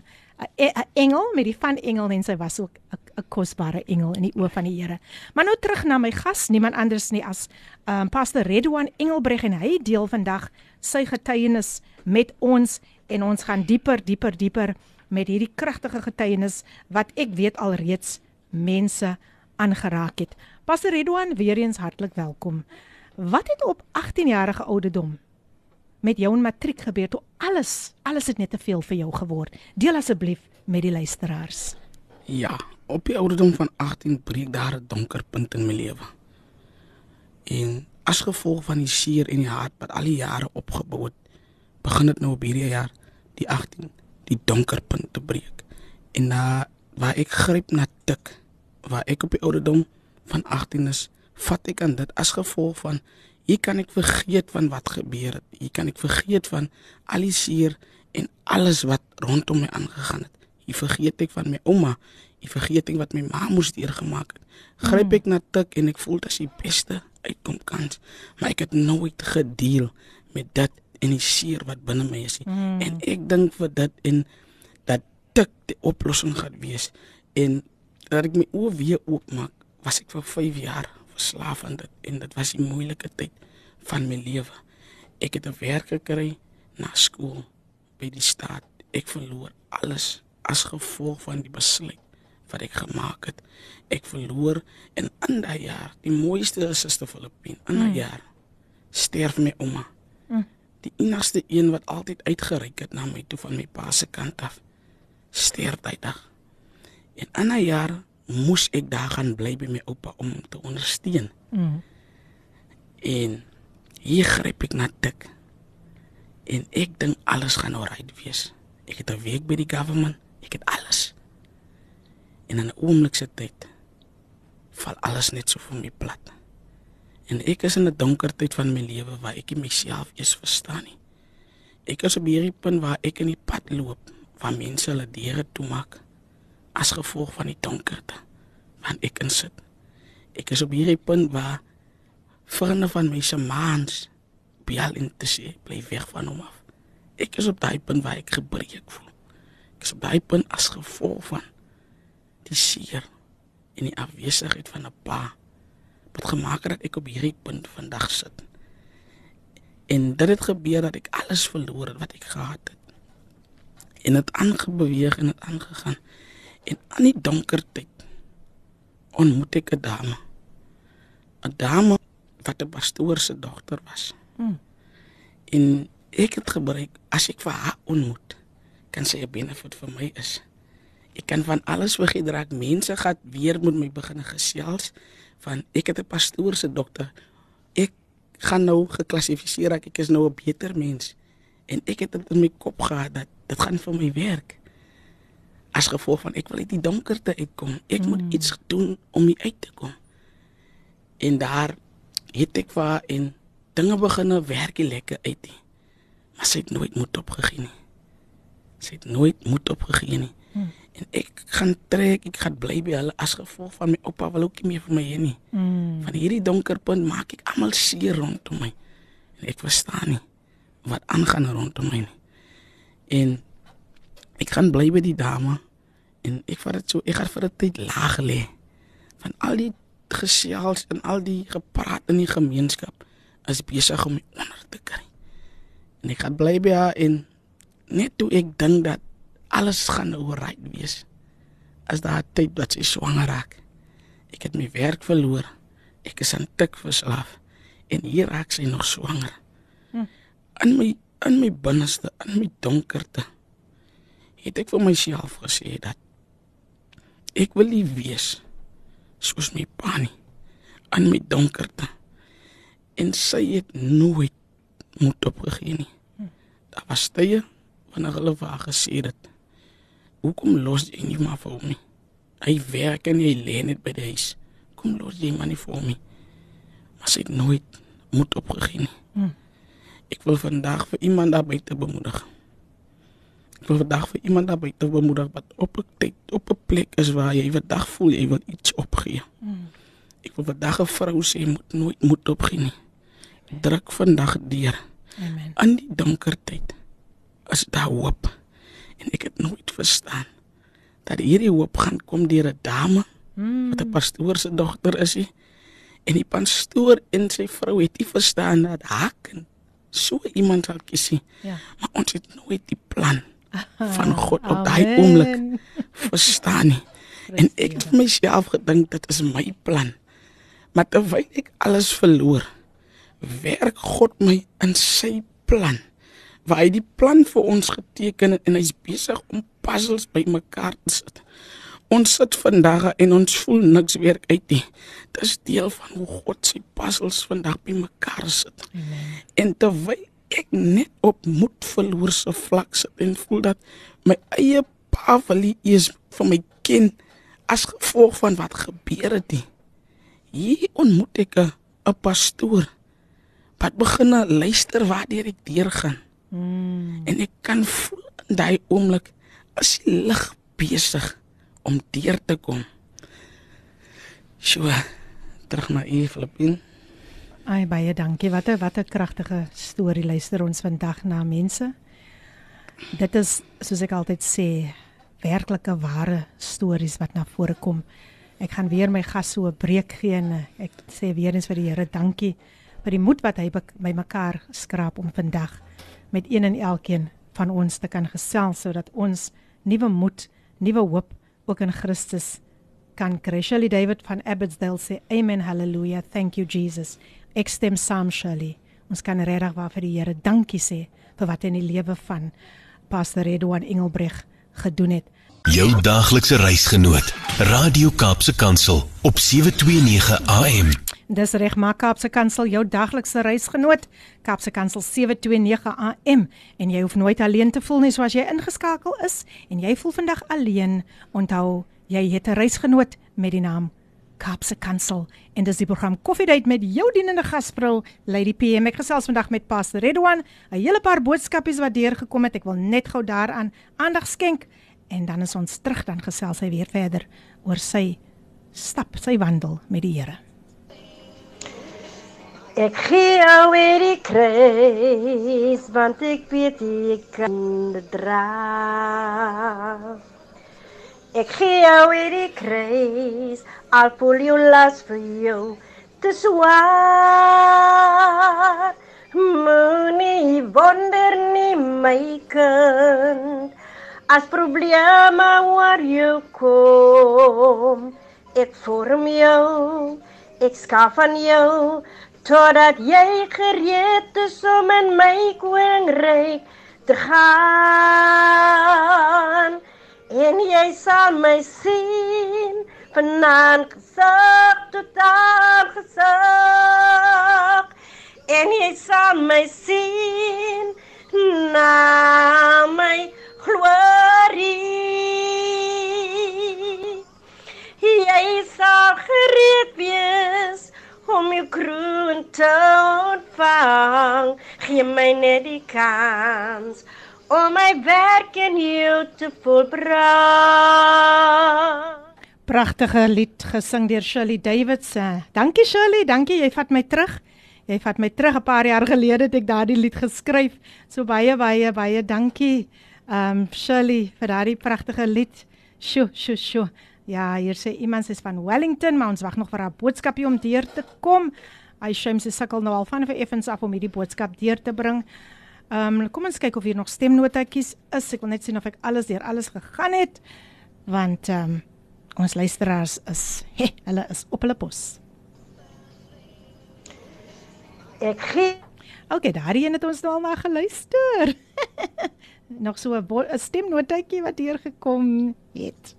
'n engel met die van engel en sy was ook 'n kosbare engel in die oë van die Here. Maar nou terug na my gas, niemand anders nie as um Pastor Redwan Engelbreg en hy deel vandag sy getuienis met ons en ons gaan dieper, dieper, dieper met hierdie kragtige getuienis wat ek weet alreeds mense aangeraak het. Pastor Redwan, weer eens hartlik welkom. Wat het op 18 jarige ouderdom met jou in matriek gebeur toe alles alles het net te veel vir jou geword. Deel asseblief met die luisteraars. Ja, op die ouderdom van 18 breek daar 'n donker punt in my lewe. En as gevolg van die seer en die hart wat al die jare opgebou het, begin dit nou op hierdie jaar die 18 die donker punt te breek. En na waar ek gryp na tik, waar ek op die ouderdom van 18 is, vat ek aan dit as gevolg van Hier kan ek vergeet van wat gebeur het. Hier kan ek vergeet van al die seer en alles wat rondom my aangegaan het. Hier vergeet ek van my ouma die vergeting wat my ma moes deurgemaak het. Gryp ek na tik en ek voel dit is die beste uitkom kans, maar ek het nooit gedeel met dit en die seer wat binne my is. Mm. En ek dink vir dit en dat tik die oplossing gaan wees en dat ek my oë weer oopmaak, was ek vir 5 jaar verslaaf aan dit en dit was 'n moeilike tyd van my lewe. Ek het 'n werk gekry na skool by die staat. Ek verloor alles as gevolg van die besluit wat ek gemaak het. Ek verloor en in daai jaar, die mooiste is Suster Filippin. In daai mm. jaar sterf my ouma. Mm. Die enigste een wat altyd uitgereik het na my toe van my pa se kant af. Sterf dag. En in daai jaar moes ek daar gaan bly by my oupa om hom te ondersteun. Mm. En hier gryp ek na dik. En ek dink alles gaan oukei wees. Ek het 'n week by die government. Ek het alles. En in 'n oomblik se tyd val alles net so vir my plat. En ek is in 'n donker tyd van my lewe waar ek myself eens verstaan nie. Ek is op hierdie punt waar ek in die pad loop waar mense hulle deure toemaak as gevolg van die donkerte waarin ek insit. Ek is op hierdie punt waar vriende van my se maans bel in te sê bly weg van hom af. Ek is op daai punt waar ek gebreek voel. Ek is op daai punt as gevolg van die seer en die afwesigheid van 'n pa wat gemaak het dat ek op hierdie punt vandag sit. En dit het gebeur dat ek alles verloor het wat ek gehad het. En dit aangebeweeg en dit aangegaan. En aan die donker tyd ontmoet ek 'n dame. 'n Dame wat 'n pastoor se dogter was. Hmm. En ek het gebruik as ek vir haar ontmoet, kan sy 'n benefit vir my is. Ek kan van alles vergeet raak. Mense gaan weer met my begin gesels van ek het 'n pastoor se dogter. Ek gaan nou geklassifiseer ek, ek is nou 'n beter mens en ek het dit in my kop gehad dat dit gaan vir my werk as gevolg van ek wil uit die donkerte uitkom. Ek mm. moet iets doen om hier uit te kom. En daar het ek waar en dinge begine werk lekker uit. Nie. Maar sy het nooit moed opgegee nie. Sy het nooit moed opgegee nie. Mm. En ek gaan trek, ek gaan bly by hulle as gevolg van my oupa wil ook nie meer vir my hê nie. Mm. Van hierdie donker punt maak ek almal seer rondom my. En ek verstaan nie wat aangaan rondom my nie. En ek gaan bly by die dame. En ek vat dit so ek gaan vir 'n tyd laag lê van al die gesels en al die gepraat in die gemeenskap is besig om my onder te kry en ek gaan bly by haar en net toe ek dink dat alles gaan oukei wees as daar tyd wat sy swanger raak. Ek het my werk verloor ek is aan tik verslaaf. En hier raak sy nog swanger hm. in my in my binneste in my donkerte het ek vir myself gesê dat ek wil nie wees soos my pa nie aan my donkerte. En sy het nooit moed opgegee nie. Daar was tye wanneer hulle vir haar gesê het hoekom los jy nie maar vir my hy werk en hy lê net by die huis. Kom los jy maar nie vir my maar sy het nooit moed opgegee nie. Hm. ek wil vandag vir iemand daar buite bemoedig vandag vir iemand daar buite bemoedig wat op 'n tyd op 'n plek is waar jy vandag voel jy wil iets opgee. Mm. Ek wil vandag 'n vrou sê moet nooit moet opgee nie. Druk vandag deur. Amen. In die donker tyd is daar hoop. En ek het nooit verstaan dat hierdie hoop gaan kom deur 'n dame mm. wat 'n pastoor se dogter is. Nie. En die pastoor en sy vrou het nie verstaan dat hak so iemand sal kies nie. Ja. Maar ons het nooit die plan van God op daai oomblik verstaan nie. En ek het myself gedink dit is my plan. Maar terwyl ek alles verloor, werk God my in sy plan. Waar hy die plan vir ons geteken het en hy's besig om puzzles bymekaar te sit. Ons sit vandag en ons voel niks werk uit nie. Dis deel van hoe God sy puzzles vandag bymekaar sit. Amen. En terwyl ek net op moed verloor se vlak sit en voel dat my eie pavalie is vir my kind as gevolg van wat gebeur het nie. Hier ontmoet ek 'n pastoor wat begin luister waar ek deurgaan. Mm. En ek kan voel in daai oomblik as die lig besig om deur te kom. So terug na u Filippin. Ai baie dankie. Wat 'n wat 'n kragtige storie luister ons vandag na mense. Dit is soos ek altyd sê, werklike ware stories wat na vore kom. Ek gaan weer my gas so 'n breek gee en ek sê weer eens vir die Here dankie vir die moed wat hy by mekaar skraap om vandag met een en elkeen van ons te kan gesels sodat ons nuwe moed, nuwe hoop ook in Christus kan kry. Shirley David van Abbotsdale sê amen hallelujah thank you Jesus. Ek stem saam Shirley. Ons kan regtig waar vir die Here dankie sê vir wat hy in die lewe van Pastor Edwin Engelbreg gedoen het. Jou daaglikse reisgenoot, Radio Kaapse Kansel op 729 AM. Dis reg, maak Kaapse Kansel jou daaglikse reisgenoot. Kaapse Kansel 729 AM en jy hoef nooit alleen te voel nie soos jy ingeskakel is en jy voel vandag alleen. Onthou, jy het 'n reisgenoot met die naam Kaapse Kansel en dis die program Coffee Date met jou dienende gasvrou Lady PM. Ek gesels vandag met Pastor Redwan. 'n Hele paar boodskapies wat deurgekom het. Ek wil net gou daaraan aandag skenk en dan is ons terug dan gesels hy weer verder oor sy stap, sy wandel met die Here. Ek gee jou weer die kruis want ek weet ek kan dit dra. Ek gee jou weer die kruis al voel jou las vir jou te swaar. Moenie wonder nie my kind as probleme waar jy kom. Ek vorm jou, ek skaf aan jou totdat jy gereed is om in my koninkryk te gaan en jy sal my sien vanaand gesig tot aan gesig en jy sal my sien na my glorie jy sal gereed wees om jou kroon te ontvang. Gee my net die kans om my werk in jou te volbring. Pragtige lied gesing deur Shirley Davids. Dankie Shirley, dankie jy vat my terug. Jy vat my terug 'n paar jaar gelede het ek daardie lied geskryf. So baie baie baie dankie. Um Shirley vir daardie pragtige lied. Sjoe, sjoe, sjoe. Ja, hier sê iemand is van Wellington, maar ons wag nog vir 'n boodskapie om deur te kom. Hy sê sy sukkel nou al van vir effens af om hierdie boodskap deur te bring. Ehm um, kom ons kyk of hier nog stemnotetjies is. Ek wil net sien of ek alles deur alles gegaan het. Want ehm um, ons luisteraars is <laughs> he, hulle is op hulle pos. Ek gee Okay, daardie een het ons nou al na geluister. <laughs> nog so 'n stemnotetjie wat hier gekom het.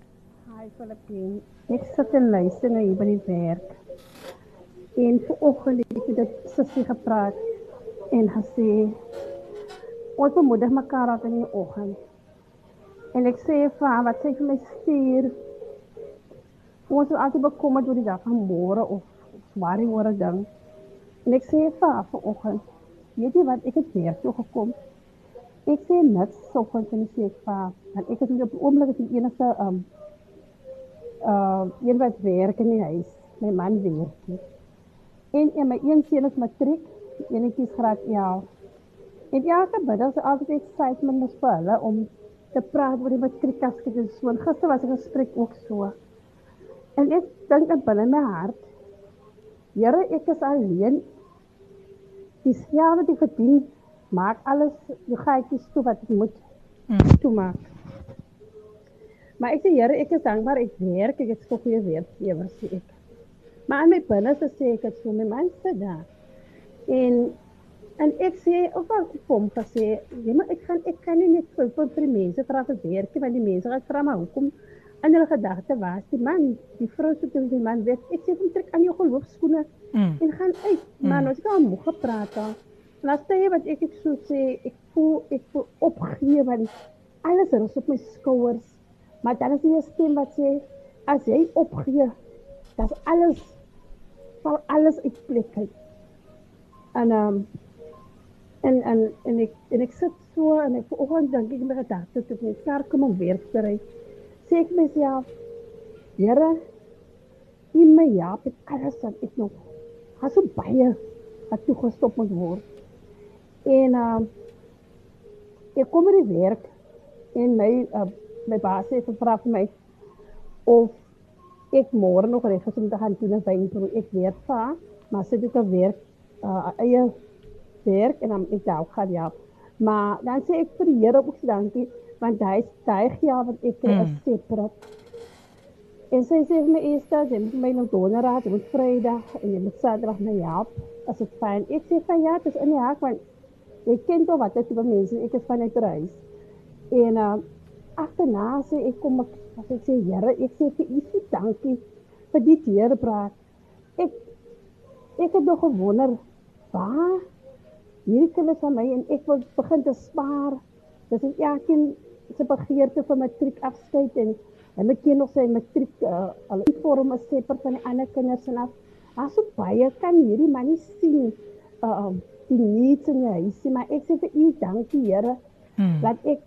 Hi Filippine. Ek sit en luister na hier by die werk. En vanoggend het dit sussie gepraat en gesê ons moet mekaar op in die oggend. En ek sê vir haar wat sy vir my stuur. Ons is altyd bekommerd oor die dag van môre of swaar oor 'n ding. En ek sê vir haar vanoggend, weet jy wat ek het weer toe gekom. Ek sê net so van sy sê ek vir haar, want ek het op die oomblik die enigste um uh een wat werk in die huis. My man werk. En en my een seun is matriek, enetjie graad 11. En elke middag is altyd excitement vir hulle om te praat oor die matriekaskies en so. En gister was 'n gesprek ook so. En ek dink in binne my hart, Here, ek is alleen. Die skaal wat ek verdien, maak alles, jy gaan ek toe wat ek moet mm. toemaak. Maar ek sê Here, ek is dankbaar ek werk, ek het so goeie werkgewer sê ek. Maar aan my binne sê ek het so my man sit daar. En en ek sê of wat ek kom gesê, ja maar ek kan ek kan nie net vir vir mense vra vir werk, want die mense gaan vra maar hoekom en hulle gedagte was die man, die vrou sê toe die man weet, ek sê kom trek aan jou geloofskoene mm. en gaan uit. Maar mm. ons gaan moeg gepraat al. Laaste jy wat ek ek so sê, ek voel ek voel opgee want alles rus op my skouers. Maar dan is die stem wat sê as jy opgee, dat alles val alles uit plek uit. En um en en en ek en ek sit so en ek vanoggend dink ek my gedagte toe ek klaar kom om weer te ry. Sê ek myself, Here, U my help met alles wat ek nog has so baie wat toe gestop moet word. En uh ek kom by die werk en my uh, my baas het gevra vir my of ek môre nog reg is om te gaan doen 'n wynproe. Ek weet va, maar sit ek werk uh eie werk en dan ek dalk gaan ja. Maar dan sê ek vir die Here ook dankie want hy styg ja wat ek kry mm. separat. En sy sê vir my eers dat jy my nog donderdag, jy moet Vrydag en jy moet Saterdag my help. As dit fyn. Ek sê van ja, dis in die hak want ek ken toch wat dit tipe mense, ek is van uit reis. En uh agterna sê ek kom ek as ek sê Here, ek sê vir u so dankie vir die deurbraak. Ek ek het nog gewonder waar hierdie kinders van my en ek wil begin te spaar. Dis is elkeen se begeerte vir matriek afskeid en hulle ken nog sy matriek uh, al vorm 'n sepper van die ander kinders en af. Aso baie kan hierdie man nie sien uh die needs in jou huisie, maar ek sê vir u dankie Here hmm. dat ek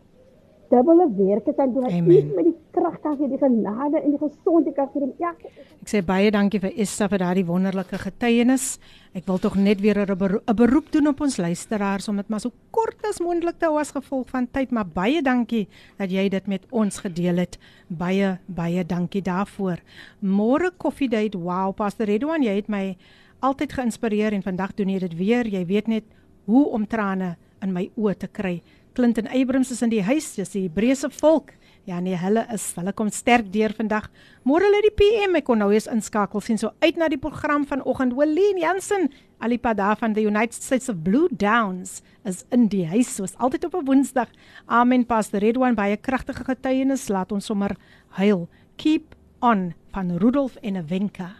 dubbele werke kan doen. Ek met die krag kan gee, die genade en die gesondheid kan gee. Ja. Ek sê baie dankie vir Essa vir daardie wonderlike getuienis. Ek wil tog net weer 'n beroep, beroep doen op ons luisteraars om dit maar so kort as moontlik te hou as gevolg van tyd, maar baie dankie dat jy dit met ons gedeel het. Baie baie dankie daarvoor. Môre Coffee Date. Wow, Pastor Redwan, jy het my altyd geïnspireer en vandag doen jy dit weer. Jy weet net hoe om trane in my oë te kry. Clinton Abrams is in die huis, dis die Hebreëse volk. Ja nee, hulle is, hulle kom sterk deur vandag. Môre lê die PM, ek kon nou eens inskakel sien so uit na die program vanoggend. Welen Jansen, alipad daar van the United States of Blue Downs is in die huis soos altyd op 'n Woensdag. Amen Pastor Redwan baie kragtige getuienis, laat ons sommer huil. Keep on van Rudolf en Wenka.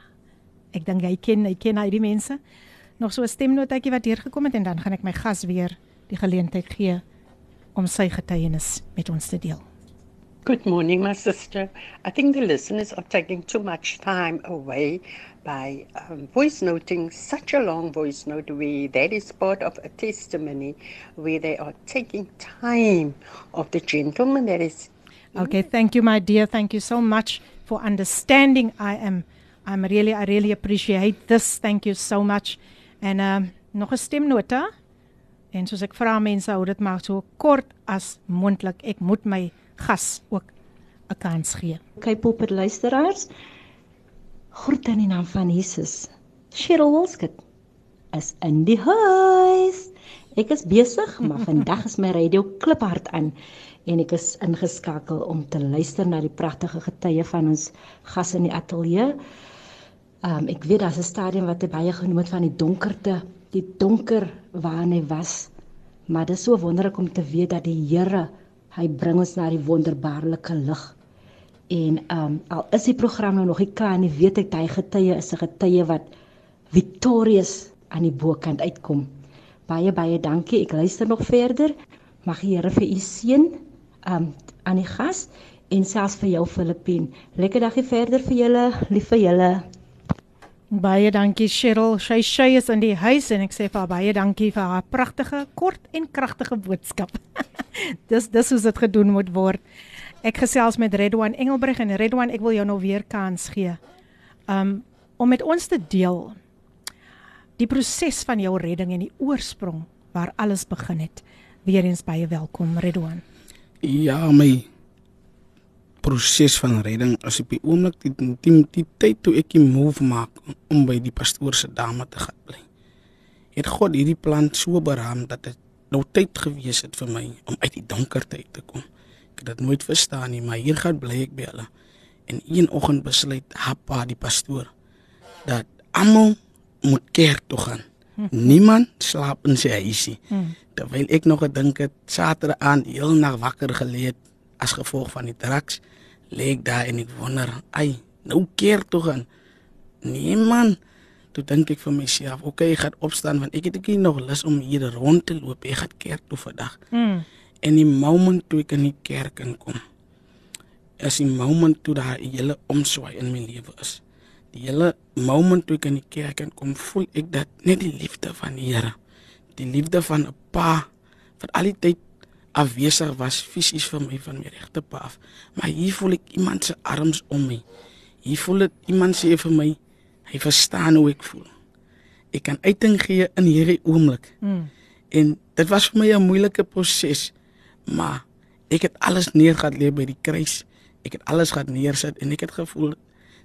Ek dink jy ken, jy ken al die mense. Nog so 'n stemnotetjie wat hier gekom het en dan gaan ek my gas weer die geleentheid gee om sy getuienis met ons te deel. Good morning, my sister. I think the listeners are taking too much time away by um, voice noting such a long voice note where that is part of a testimony where they are taking time of the gentleman that is. Okay, thank you, my dear. Thank you so much for understanding. I am, I'm really, I really appreciate this. Thank you so much. En um, nog 'n stemnota. En soos ek vra mense hou dit maar so kort as moontlik. Ek moet my gas ook 'n kans gee. Op die luisteraars. Groete in die naam van Jesus. Cheryl Wolskut is in die huis. Ek is besig, maar vandag is my radio kliphard aan en ek is ingeskakel om te luister na die pragtige getuie van ons gas in die ateljee. Um ek weet daar's 'n stadium wat baie genoem het van die donkerte die donker waarin hy was. Maar dit is so wonderlik om te weet dat die Here hy bring ons na die wonderbaarlike lig. En ehm um, al is die program nou nog nie klaar nie, weet ek hy getuie is 'n getuie wat victorious aan die bokant uitkom. Baie baie dankie. Ek luister nog verder. Mag die Here vir u seën ehm um, aan die gas en selfs vir jou Filippin. Lekker dagie verder vir julle. Lief vir julle. Baie dankie Cheryl. Sy sy is in die huis en ek sê vir haar baie dankie vir haar pragtige, kort en kragtige boodskap. <laughs> dis dis hoe dit gedoen moet word. Ek gesels met Redwan Engelbreg en Redwan, ek wil jou nou weer kans gee. Um om met ons te deel die proses van jou redding en die oorsprong waar alles begin het. Weereens baie welkom Redwan. Ja, my proses van redding as op die oomblik die, die, die, tyd toe ek die move maak om by die pastoor se dame te gaan bly. Het God hierdie plan so beraam dat dit nou tyd gewees het vir my om uit die donkerte uit te kom. Ek het dit nooit verstaan nie, maar hier gaan bly ek by hulle. En een oggend besluit Happa die pastoor dat almal moet kerk toe gaan. Hmm. Niemand slaap in sy huisie. Hmm. Terwyl ek nog gedink het Saterdag aan heel nag wakker geleë as gevolg van die drugs lê ek daar en ek wonder, ai, nou keer toe gaan. Nee man, toe dink ek vir myself, okay, ek gaan opstaan want ek het ek nog lus om hier rond te loop. Ek gaan kerk toe vandag. Mm. En die moment toe ek in die kerk inkom, is die moment toe daar 'n hele omswaai in my lewe is. Die hele moment toe ek in die kerk inkom, voel ek dat net die liefde van die Here, die liefde van 'n pa vir al die tyd afwesig was fisies vir my van my regte pa af. Maar hier voel ek iemand se arms om my. Hier voel dit iemand sê vir my, hy verstaan hoe ek voel. Ek kan uiting gee in hierdie oomblik. Mm. En dit was vir my 'n moeilike proses, maar ek het alles neergehad lê by die kruis. Ek het alles gehad neersit en ek het gevoel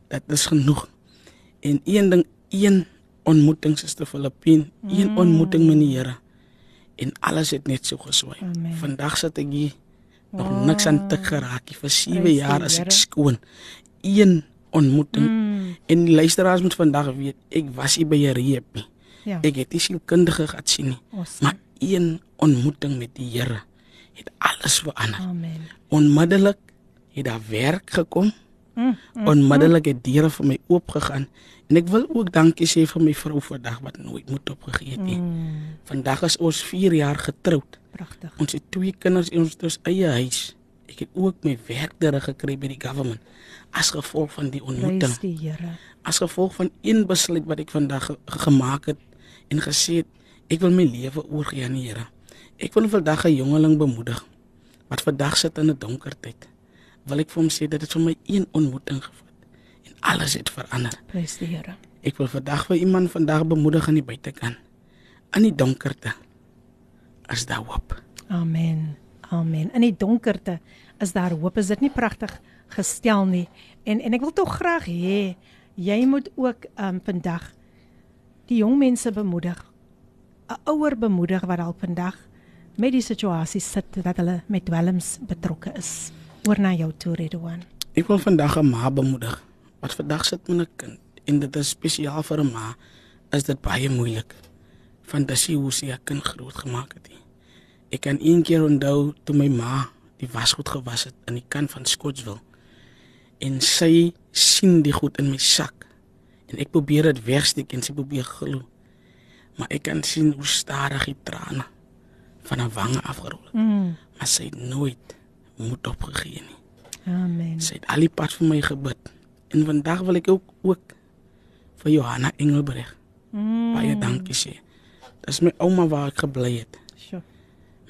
dat dit is genoeg. En een ding, een ontmoeting sister Filippin, een mm. ontmoeting met die Here. En alles het net so geswaai. Vandag sit ek hier nog oh. niks aan te geraak nie. Vir 7 jaar as ek skoon. Een ontmoeting. Mm. En die luisteraars moet vandag weet, ek was nie by 'n reep nie. Ja. Ek het nie sielkundige gehad sien nie. Awesome. Maar een ontmoeting met die Here het alles verander. Amen. Onmiddellik het daar werk gekom. Mm, mm, Onmiddellik het deure vir my oopgegaan en ek wil ook dankie sê vir my vrou vandag wat nooit moet opgegee het nie. Mm. Vandag is ons 4 jaar getroud. Pragtig. Ons het twee kinders in ons eie huis. Ek het ook my werk terug gekry by die government as gevolg van die ontmoeting. Die Here. As gevolg van een besluit wat ek vandag ge gemaak het en gesê het ek wil my lewe oorgee aan die Here. Ek wil vandag 'n jongeling bemoedig wat vandag sit in 'n donker tyd. Wil ek vir hom sê dat dit vir my een ontmoeting gevat en alles het verander. Prys die Here. Ek wil vandag vir iemand vandag bemoedig aan die buitekant. In die donkerte is daar hoop. Amen. Amen. In die donkerte is daar hoop. Is dit nie pragtig gestel nie? En en ek wil tog graag hê jy moet ook um vandag die jong mense bemoedig. 'n Ouer bemoedig wat dalk vandag met die situasie sit dat hulle met dwelms betrokke is. Oor na jou toe Redouan. Ek wil vandag 'n ma bemoedig wat vandag sit met 'n kind en dit is spesiaal vir 'n ma is dit baie moeilik. Fantasie hoe sy 'n kind groot gemaak het. Ek kan een keer onthou toe my ma die wasgoed gewas het aan die kant van Scottsville en sy sien die goed in my sak en ek probeer dit wegsteek en sy probeer glo maar ek kan sien hoe stadig die trane van haar wange afgerol het. Mm. Maar sy het nooit moed opgegee nie. Amen. Sy het al die pad vir my gebid. En vandag wil ek ook ook vir Johanna Engelbreg mm. baie dankie sê. Dis my ouma waar ek gebly het. Sjoe.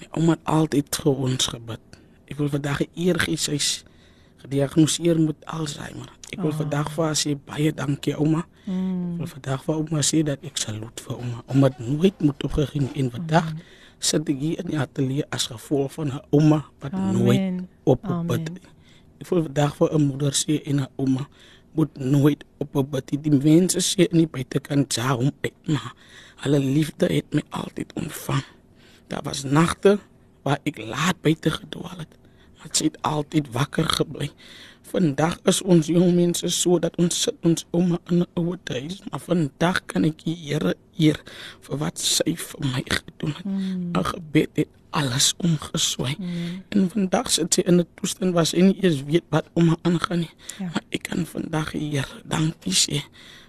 My ouma het altyd vir ons gebid. Ek wil vandag eer gee sy's gediagnoseer met Alzheimer. Ek wil oh. vandag vir haar sê baie dankie ouma. Mm. Ek wil vandag vir ouma sê dat ek saluut vir ouma. Het nooit moet opgegee in vandag. Mm sit ek hier in die ateljee as gevolg van 'n ouma wat Amen. nooit opgebid het. Ek voel vandag vir 'n moeder sê en 'n ouma moet nooit opgebid het. Die mense sê in die buitekant ja om uit maar hulle liefde het my altyd ontvang. Daar was nagte waar ek laat buite gedwaal het, maar sy het altyd wakker gebly. Vandag is ons jong mense so dat ons sit ons ouma in 'n ouer huis, maar vandag kan ek die Here eer vir wat sy vir my gedoen het. Mm. 'n Gebed het alles omgeswaai. Mm. En vandag sit sy in 'n toestand waar sy nie eens weet wat om haar aangaan nie. Ja. Maar ek kan vandag die Here dankie sê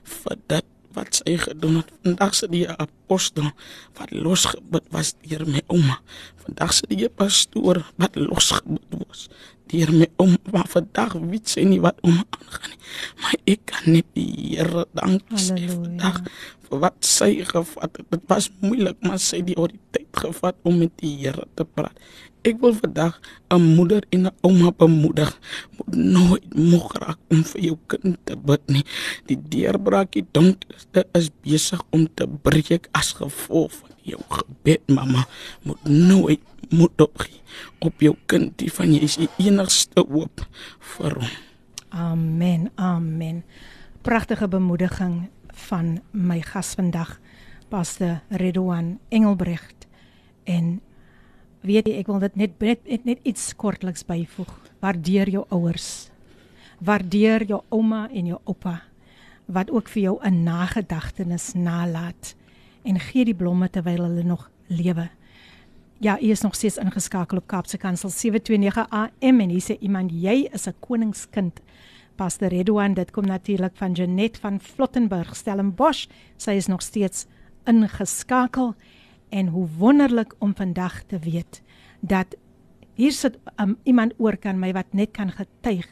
vir dit wat sy gedoen het. Vandag sit die apostel wat losgebid was deur my ouma. Vandag sit die pastoor wat losgebid was deur my om maar vandag weet sy nie wat om aangaan nie. Maar ek kan net die Here dankie sê vandag vir wat sy gevat het. Dit was moeilik, maar sy het die autoriteit gevat om met die Here te praat. Ek wil vandag 'n moeder en 'n ouma bemoedig. Moet nooit moeg raak om vir jou kind te bid nie. Die deurbraakie donkerte is besig om te breek as gevolg van jou gebed, mamma. Moet nooit moed opgee op jou kind, die van jy is die enigste hoop vir hom. Amen. Amen. Pragtige bemoediging van my gas vandag, Pastor Redouan Engelbrecht en weet jy ek wil dit net, net, net iets kortliks byvoeg. Waardeer jou ouers. Waardeer jou ouma en jou oupa wat ook vir jou 'n nagedagtenis nalat en gee die blomme terwyl hulle nog lewe. Ja, u is nog steeds ingeskakel op Kaapse Kansel 729 AM en hier sê iemand jy is 'n koningskind. Pastor Redouan, dit kom natuurlik van Janet van Flottenburg, Stellenbosch. Sy is nog steeds ingeskakel en hoe wonderlik om vandag te weet dat hier sit um, iemand oor kan my wat net kan getuig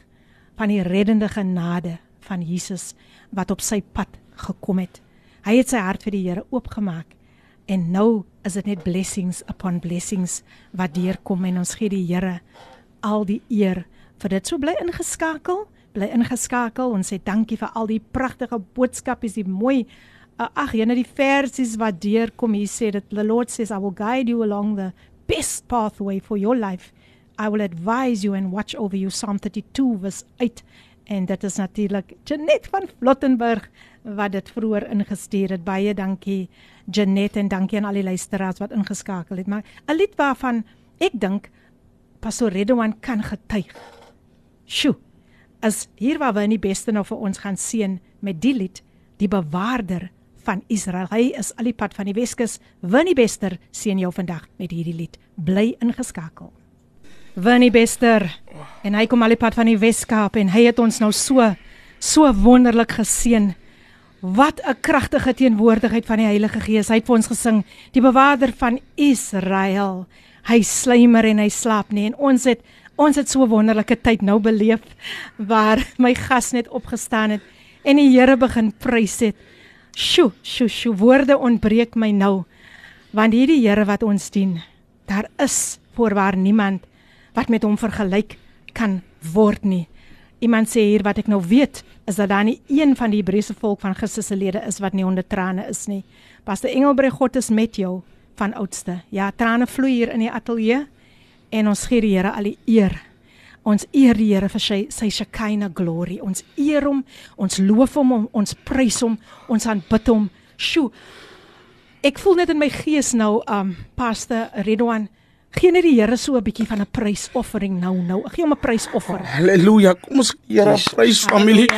van die reddende genade van Jesus wat op sy pad gekom het. Hy het sy hart vir die Here oopgemaak en nou is dit net blessings upon blessings wat deurkom en ons gee die Here al die eer vir dit. So bly ingeskakel bly ingeskakel. Ons sê dankie vir al die pragtige boodskapies, die mooi uh, ag, jene die versies wat deurkom. Hier sê dit the Lord says I will guide you along the best pathway for your life. I will advise you and watch over you Psalm 32 verse 8 en dit is natuurlik Janet van Flottenburg wat dit vroeër ingestuur het. Baie dankie Janet en dankie aan al die luisteraars wat ingeskakel het. Maar 'n lied waarvan ek dink Pastor Redouan kan getuig. Sjoe. As hier waar we in die beste nou vir ons gaan seën met die lied, die bewaarder van Israel. Hy is al die pad van die Weskus. Winnie Bester seën jou vandag met hierdie lied. Bly ingeskakel. Winnie Bester en hy kom al die pad van die Weskaap en hy het ons nou so so wonderlik geseën. Wat 'n kragtige teenwoordigheid van die Heilige Gees. Hy het vir ons gesing, die bewaarder van Israel. Hy slymer en hy slaap nie en ons het ons het so 'n wonderlike tyd nou beleef waar my gas net opgestaan het en die Here begin prys het. Sjoe, sjoe, sjoe, woorde ontbreek my nou. Want hierdie Here wat ons dien, daar is voorwaar niemand wat met hom vergelyk kan word nie. Iemand sê hier wat ek nou weet is dat daar nie een van die Hebreëse volk van Christus se lede is wat nie onder trane is nie. Pastor Engelbreg God is met jou van oudste. Ja, trane vloei hier in die ateljee en ons gee die Here al die eer. Ons eer die Here vir sy sy Shekinah glory. Ons eer hom, ons loof hom, ons prys hom, ons aanbid hom. Sjoe. Ek voel net in my gees nou um Pastor Redwan Gee net die Here so 'n bietjie van 'n prysoffering nou nou. Gee hom 'n prysoffer. Oh, halleluja. Kom ons Here prys familie.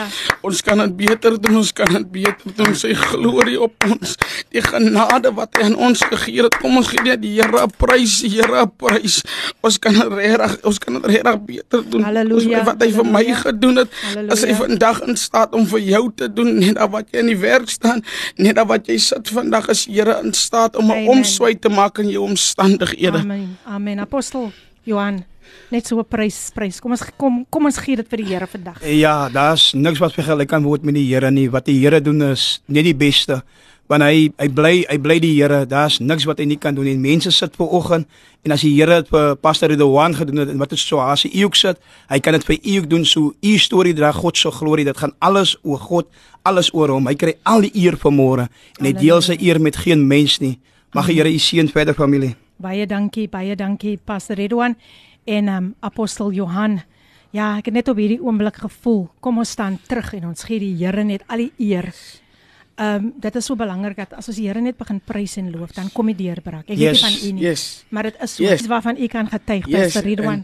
Ons kan dit beter doen. Ons kan dit beter doen. Sy glorie op ons. Die genade wat hy aan ons gegee het. Kom ons gee net die Here prys, die Here prys. Ons kan regtig, ons kan dit regtig beter doen. Halleluja. Wat hy vir my gedoen het. As hy vandag in staat om vir jou te doen net wat jy in die werk staan, net wat jy sit vandag is Here in staat om 'n omswy te maak in jou omstandighede. Amen. Amen. Apostel Johan, net so 'n prys prys. Kom ons kom kom ons gee dit vir die Here vandag. Ja, daar's niks wat vergelyk kan word met die Here nie. Wat die Here doen is net die beste. Want hy hy bly hy bly die Here. Daar's niks wat hy nie kan doen nie. Mense sit ver oggend en as die Here dit vir Pastor Redouan gedoen het en wat so as hy ook sit, hy kan dit vir u ook doen. So u storie dra God se glorie. Dit gaan alles oor God, alles oor hom. Hy kry al die eer van môre en hy deel sy eer met geen mens nie. Mag die Here u seën verder familie. Baie dankie, baie dankie Pastor Redwan en um, Apostel Johan. Ja, ek het net op hierdie oomblik gevoel, kom ons staan terug en ons gee die Here net al die eer. Ehm um, dit is so belangrik dat as ons die Here net begin prys en loof, dan kom die deurbraak. Ek yes, weet nie van u nie, yes. maar dit is so yes. iets waarvan u kan getuig, yes, Pastor Redwan.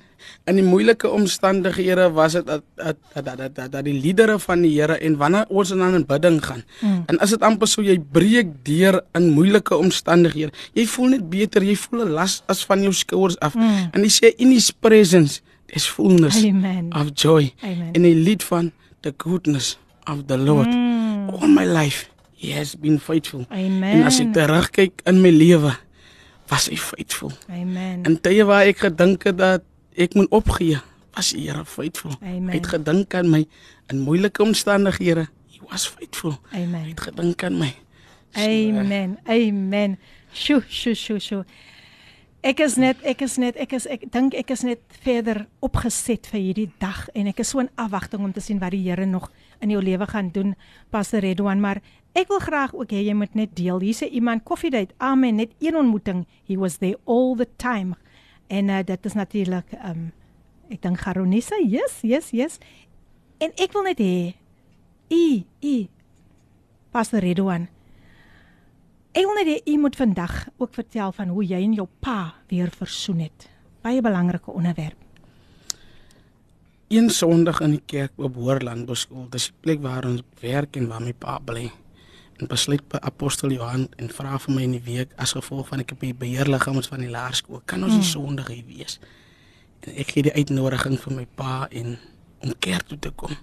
In die moeilike omstandighede was dit dat dat dat dat dat dat die liedere van die Here en wanneer ons dan in bidding gaan. Mm. En as dit amper so jy breek deur in moeilike omstandighede. Jy voel net beter, jy voel 'n las as van jou skouers af. Mm. En jy sê in his presence is fullness Amen. of joy. Amen. In 'n lied van the goodness of the Lord mm. all my life. He has been faithful. Amen. En as ek terugkyk in my lewe, was hy faithful. Amen. En tye waar ek gedink het dat ek moet opgee, was die Here faithful. Amen. Hy het gedink aan my in moeilike omstandighede. He was faithful. Amen. Hy het gedink aan my. So, Amen. Amen. Sjoe, sjoe, sjoe, sjoe. Ek is net ek is net ek is ek dink ek is net verder opgeset vir hierdie dag en ek is so in afwagting om te sien wat die Here nog in jou lewe gaan doen Pastor Redwan maar Ek wil graag ook hê jy moet net deel. Hier's iemand coffee date. Amen. Net een ontmoeting. He was there all the time. En uh, dit is natuurlik um ehm, ek dink Garonisa. Yes, yes, yes. En ek wil net hê u u Pastor Redouan. Ek wil net hê u moet vandag ook vertel van hoe jy en jou pa weer versoen het. Baie belangrike onderwerp. Een Sondag in die kerk op Hoërland beskool. Dis die plek waar ons werk en waar my pa bly. En besluit by apostel Johan en vra vir my in die week as gevolg van ek op die beheerliggaam van die laerskool, kan ons die mm. Sondag hier wees? En ek gee die uitnodiging vir my pa en om kerk toe te kom.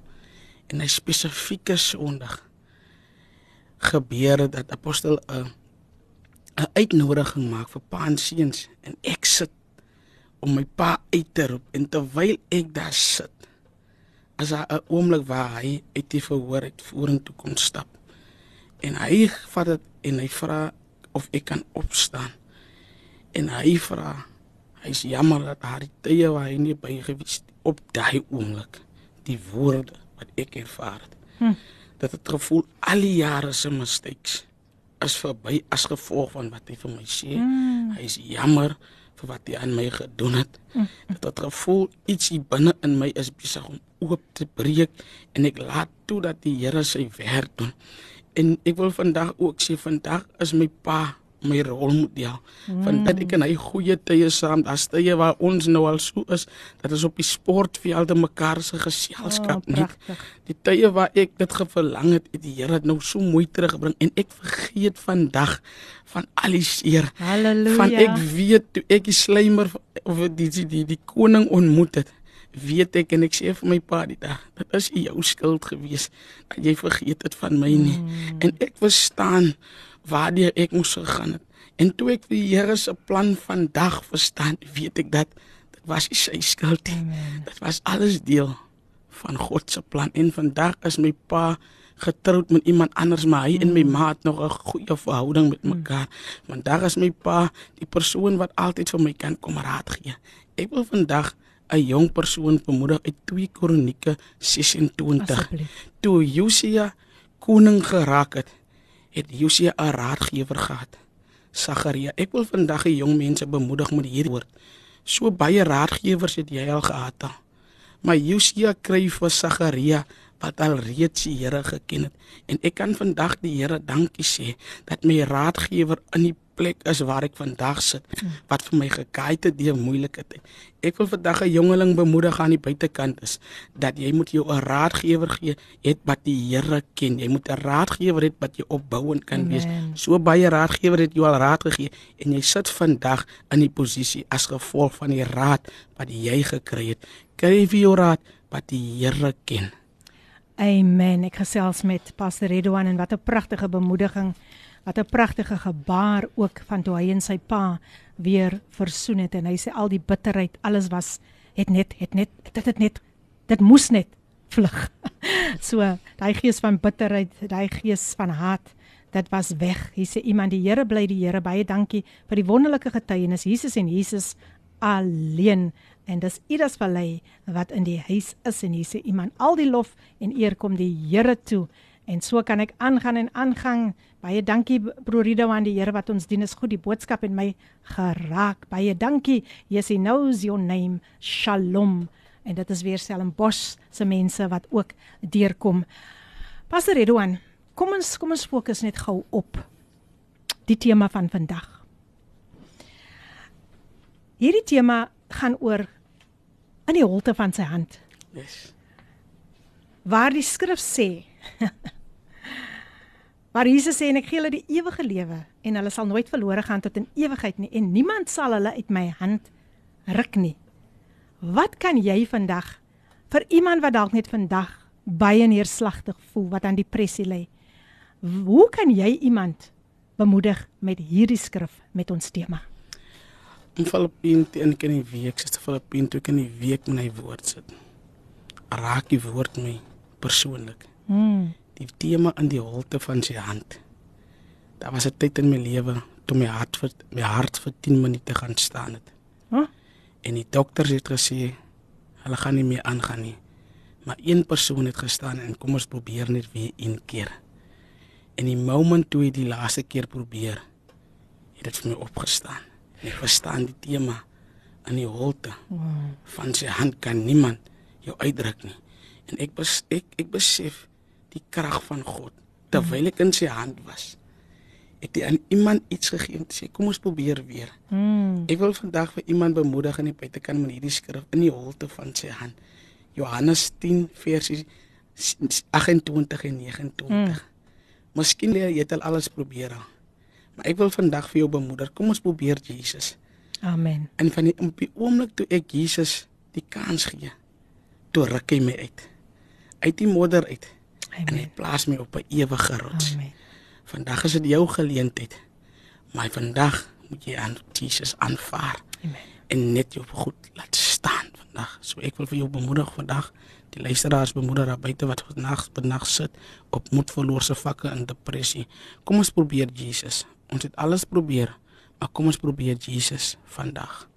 En 'n spesifieke Sondag gebeur dat apostel 'n uh, 'n uitnodiging maak vir pa en seuns en ek sit om my pa uit te roep en terwyl ek daar sit as 'n oomblik waar hy uit die verhoor uit vorentoe kom stap en hy vat dit en hy vra of ek kan opstaan en hy vra hy's jammer dat haar tye waar hy nie by gewees op daai oomblik die woorde wat ek ervaar het. Hm. Dat het gevoel al die jare se mistakes is verby as gevolg van wat hy vir my sê. Mm. Hy is jammer vir wat hy aan my gedoen het. Mm. Dat het gevoel ietsie binne in my is besig om oop te breek en ek laat toe dat die Here sy werk doen. En ek wil vandag ook sê vandag is my pa my rolmodel. Mm. Van dat ek en hy goeie tye saam, daar's tye waar ons nou al so is dat ons op die sportvelde mekaar se geselskap oh, nie. Die tye waar ek dit geverlang het, het die Here dit nou so mooi teruggebring en ek vergeet vandag van al die seer. Halleluja. Van ek weet toe ek die slymer of die die die, die koning ontmoet het weet ek en ek sê vir my pa die dag dit is jou skuld gewees dat jy vergeet het van my nie mm. en ek verstaan waardeur ek moes gegaan het. En toe ek die Here se plan vandag verstaan, weet ek dat dit was nie sy skuld nie. Dit was alles deel van God se plan. En vandag is my pa getroud met iemand anders, maar hy mm. en my mm. ma het nog 'n goeie verhouding met mekaar. Mm. Vandag is my pa die persoon wat altyd vir my kan kom raad gee. Ek wil vandag 'n jong persoon bemoedig uit 2 Kronieke 26. Toe Josia koning geraak het, het Josia 'n raadgewer gehad. Sagaria, ek wil vandag die jong mense bemoedig met hierdie woord. So baie raadgewers het jy al gehad. Al. Maar Josia kry vir Sagaria wat al reeds die Here geken het en ek kan vandag die Here dankie sê dat my raadgewer in die plek is waar ek vandag sit wat vir my gekaai te deur moeilike tyd. Ek wil vandag 'n jongeling bemoedig aan die buitekant is dat jy moet jou 'n raadgewer gee het wat die Here ken. Jy moet 'n raadgewer hê wat jy opbouend kan Amen. wees. So baie raadgewer het jy al raad gegee en jy sit vandag in die posisie as gevolg van die raad wat jy gekry het. Kry vir jou raad wat die Here ken. Amen. Ek gesels met Pastor Redouan en wat 'n pragtige bemoediging wat 'n pragtige gebaar ook van toe hy en sy pa weer versoen het en hy sê al die bitterheid alles was het net het net dit het net dit moes net vlug. <laughs> so daai gees van bitterheid, daai gees van haat dit was weg. Hy sê iemand die Here bly die Here baie dankie vir die wonderlike getuienis Jesus en Jesus alleen en dis Idas Vallei wat in die huis is en hier sê iemand al die lof en eer kom die Here toe En so kan ek aangaan en aangaan. Baie dankie broer Rido aan die Here wat ons dien. Is goed die boodskap en my geraak. Baie dankie. Yes, he knows your name. Shalom. En dit is weer Stellenbosch se mense wat ook deurkom. Pastor Redouan, kom ons kom ons fokus net gou op die tema van vandag. Hierdie tema gaan oor in die holte van sy hand. Yes. Waar die skrif sê <laughs> Maar Jesus sê en ek gee hulle die ewige lewe en hulle sal nooit verlore gaan tot in ewigheid nie en niemand sal hulle uit my hand ruk nie. Wat kan jy vandag vir iemand wat dalk net vandag baie neerslagtig voel wat aan depressie ly? Hoe kan jy iemand bemoedig met hierdie skrif met ons tema? In Filippine en kan die week, sister Filippine, toe kan die week my woord sit. Raak die woord my persoonlik. Mm die tema in die holte van sy hand. Daar was 'n tyd in my lewe toe my hart vir my hart vir 10 minute gaan staan het. Huh? En die dokters het gesê hulle gaan nie meer aangaan nie. Maar een persoon het gestaan en kom ons probeer net weer een keer. En die moment toe hy die laaste keer probeer, het dit vir my opgestaan. Ek verstaan die tema in die holte wow. van sy hand kan niemand jou uitdruk nie. En ek bes, ek ek besef die krag van God terwyl ek in sy hand was. Het hy aan iemand iets gegee om te sê kom ons probeer weer. Mm. Ek wil vandag vir iemand bemoedig in die buitekant met hierdie skrif in die holte van sy hand. Johannes 10 vers 28 en 29. Mm. Miskien leer jy dit al alles probeer al. Maar ek wil vandag vir jou bemoedig, kom ons probeer Jesus. Amen. En van die, die oomblik toe ek Jesus die kans gee, toe ruk hy my uit. Uit die modder uit. Amen. En hy plaas my op 'n ewige rots. Amen. Vandag is dit jou geleentheid. Maar vandag moet jy aan Jesus aanvaar. Amen. En net jou goed laat staan vandag. So ek wil vir jou bemoedig vandag. Die luisteraars bemoedig daar buite wat vandag benag sit op moedverloorse vakke in depressie. Kom ons probeer Jesus. Ons het alles probeer, maar kom ons probeer Jesus vandag.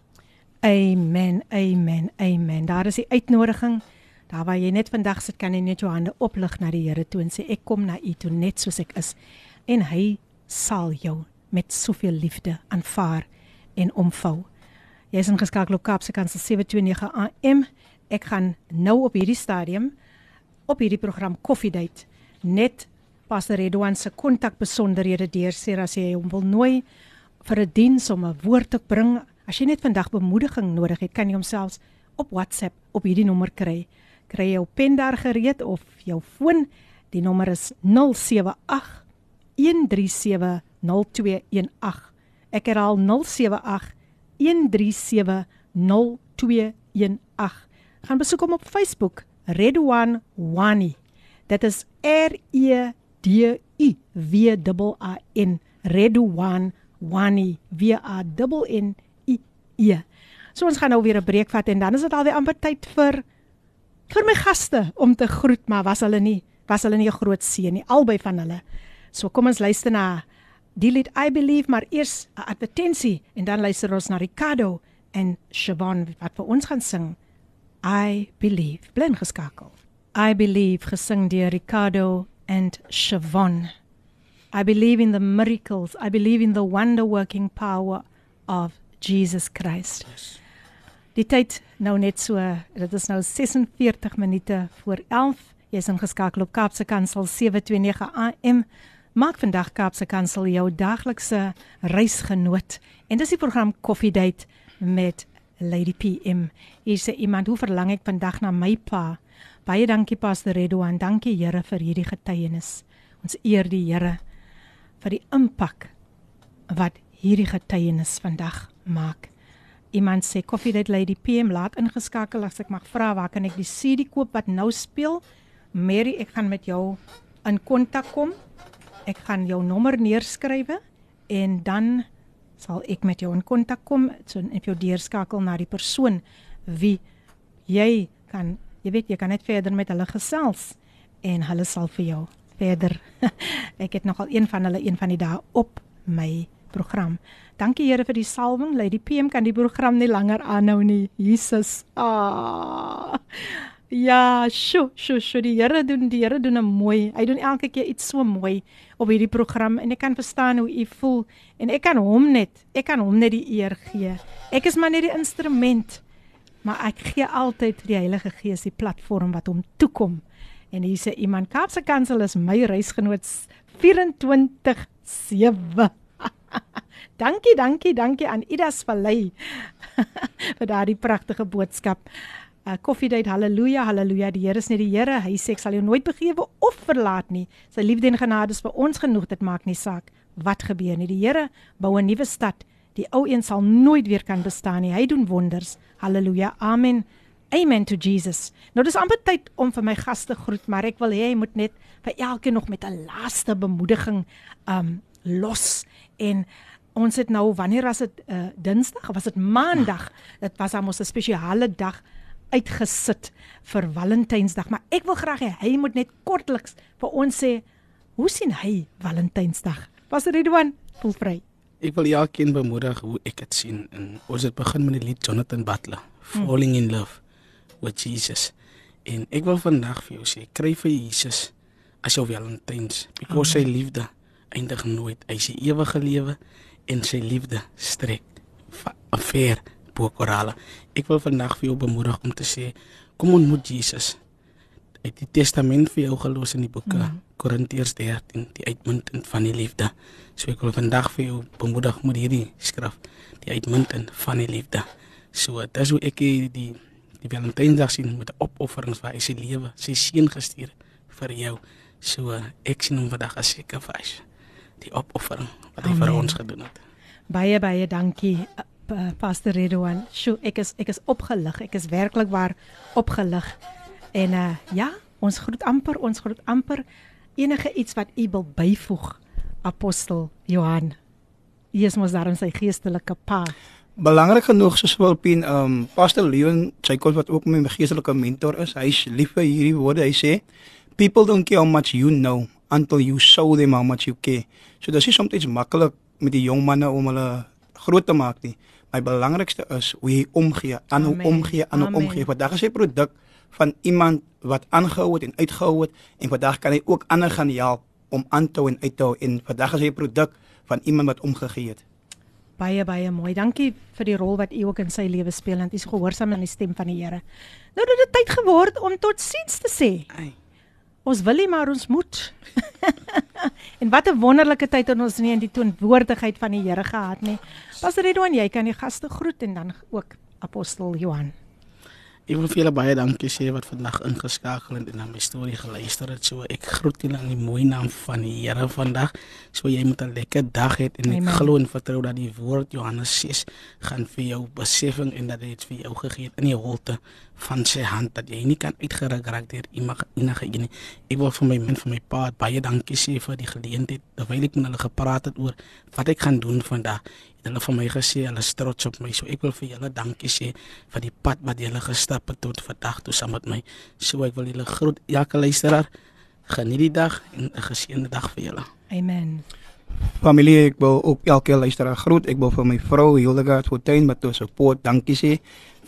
Amen. Amen. Amen. Daar is die uitnodiging Daar waar jy net vandag sit, kan jy net jou hande oplig na die Here toe en sê ek kom na U toe net soos ek is. En hy sal jou met soveel liefde aanvaar en omvou. Jy is ingeskakel op Kaapse Kansel 729 AM. Ek gaan nou op hierdie stadium op hierdie program Coffee Date net Pastor Redouan se kontakbesonderhede deursê as jy hom wil nooi vir 'n diens om 'n woord te bring. As jy net vandag bemoediging nodig het, kan jy homself op WhatsApp op hierdie nommer kry. Kry jou pen daar gereed of jou foon. Die nommer is 078 137 0218. Ek herhaal 078 137 0218. Gaan besoek hom op Facebook Redwan Wani. Dit is R E D U W A N Redwan Wani W A N I E. So ons gaan nou weer 'n breek vat en dan is dit alweer amper tyd vir vir my gaste om te groet, maar was hulle nie was hulle nie 'n groot seën nie albei van hulle. So kom ons luister na die lied I believe maar eers 'n advertensie en dan luister ons na Ricardo en Siobhan wat vir ons gaan sing. I believe. Bly geskakel. I believe gesing deur Ricardo and Siobhan. I believe in the miracles. I believe in the wonder working power of Jesus Christ. Die tyd nou net so, dit is nou 46 minute voor 11. Jy's ingeskakel op Kaapse Kansel 729 AM. Maak vandag Kaapse Kansel jou daglikse reisgenoot. En dis die program Coffee Date met Lady PM. Hier sê iemand, hoe verlang ek vandag na my pa? Baie dankie Pastor Redouan. Dankie Here vir hierdie getuienis. Ons eer die Here vir die impak wat hierdie getuienis vandag maak. Iemand sê Coffee Date Lady PM laat ingeskakel as ek mag vra waar kan ek die CD koop wat nou speel? Mary, ek gaan met jou in kontak kom. Ek gaan jou nommer neerskrywe en dan sal ek met jou in kontak kom so en jou deurskakel na die persoon wie jy kan jy weet jy kan net verder met hulle gesels en hulle sal vir jou verder <laughs> ek het nogal een van hulle een van die dae op my program dankie Here vir die salwing Lady PM kan die program nie langer aanhou nie Jesus ah Ja, sjo, sjo, sjo, die Here doen die Here doen 'n mooi. Hy doen elke keer iets so mooi op hierdie program en ek kan verstaan hoe u voel en ek kan hom net, ek kan hom net die eer gee. Ek is maar net die instrument. Maar ek gee altyd die Heilige Gees die platform wat hom toekom. En hier sê iemand Kaapse Kansel is my reisgenoot 24/7 dankie, dankie, dankie aan Idas Vallei <laughs> vir daardie pragtige boodskap uh, koffiedייט haleluja haleluja die Here is net die Here hy sê ek sal jou nooit begewe of verlaat nie sy liefde en genade is vir ons genoeg dit maak nie saak wat gebeur nie die Here bou 'n nuwe stad die ou een sal nooit weer kan bestaan nie hy doen wonders haleluja amen amen to Jesus nou dis amper tyd om vir my gaste groet maar ek wil hê hy moet net vir elkeen nog met 'n laaste bemoediging um los en ons het nou wanneer was dit uh, dinsdag was dit maandag dit was ons 'n spesiale dag uitgesit vir Valentynsdag, maar ek wil graag hê hy moet net kortliks vir ons sê hoe sien hy Valentynsdag? Was dit Ridwan? Voel vry. Ek wil elkeen bemoedig hoe ek dit sien en ons het begin met die lied Jonathan Butler, Falling hmm. in Love with Jesus. En ek wil vandag vir jou sê, kry vir Jesus as jou Valentyns, because Amen. sy liefde eindig nooit. Hy die ewige lewe en sy liefde strek ver bo korale. Ek wil vandag vir jou bemoedig om te sê kom ontmoet Jesus. Uit die testament vir jou gelos in die boeke mm. Korintiërs 13, die uitmuntend van die liefde. So ek wil vandag vir jou bemoedig met hierdie skrif, die uitmuntend van die liefde. So dit is hoe ek die die Valentynsdag sien met 'n opoffering waar hy sy lewe, sy seun gestuur vir jou. So ek sien hom vandag as seker wys die opoffering wat hy Amen. vir ons gedoen het. Baie baie dankie uh, Pastor Redouan. Sjoe, ek is ek is opgelig. Ek is werklik waar opgelig. En uh ja, ons groet amper, ons groet amper enige iets wat u wil byvoeg. Apostel Johan. Hy is mos daarom sy geestelike pa. Belangrik genoeg soos Wilpien, um Pastor Leon, sy kos wat ook my geestelike mentor is. Hy's lief vir hierdie woorde. Hy sê, "People don't care how much you know until you show them how much you care." So dis is soms maklik met die jong manne om hulle groot te maak nie my belangrikste is hoe jy omgee, aan hoe omgee, aan hoe omgee. Want daar is 'n produk van iemand wat aangehou het en uitgehou het en vandag kan hy ook ander gaan help om aan te hou en uit te hou en vandag is hy 'n produk van iemand wat omgegee het. Baie baie mooi. Dankie vir die rol wat u ook in sy lewe speel en u is gehoorsaam aan die stem van die Here. Nou dit het tyd geword om tot siens te sê. Ai. Ons wil nie maar ons moet. <laughs> en wat 'n wonderlike tyd het ons nie in die teenwoordigheid van die Here gehad nie. Pastor Edouin, jy kan die gaste groet en dan ook apostel Johan. Ek wil vir julle baie dankie sê wat vandag ingeskakel en na my storie geluister het. So ek groet julle in die mooi naam van die Here vandag. So jy moet 'n lekker dag hê en ek glo en vertrou dat die woord Johannes 6 gaan vir jou besefing en dat dit vir jou gegee het in die holte van sy hand dat jy nie kan uitgeruk raak deur enige een nie. Ek wil vir my min van my pa baie dankie sê vir die geleentheid terwyl ek met hulle gepraat het oor wat ek gaan doen vandag hulle vir my gesê hulle is trots op my. So ek wil vir julle dankie sê vir die pad wat julle gestap het tot vandag toe saam met my. So ek wil julle groet elke luisteraar. Geniet die dag en 'n geseënde dag vir julle. Amen. Familie, ek wil ook elke luisteraar groet. Ek wil vir my vrou Hildegard Fortuin met toe support dankie sê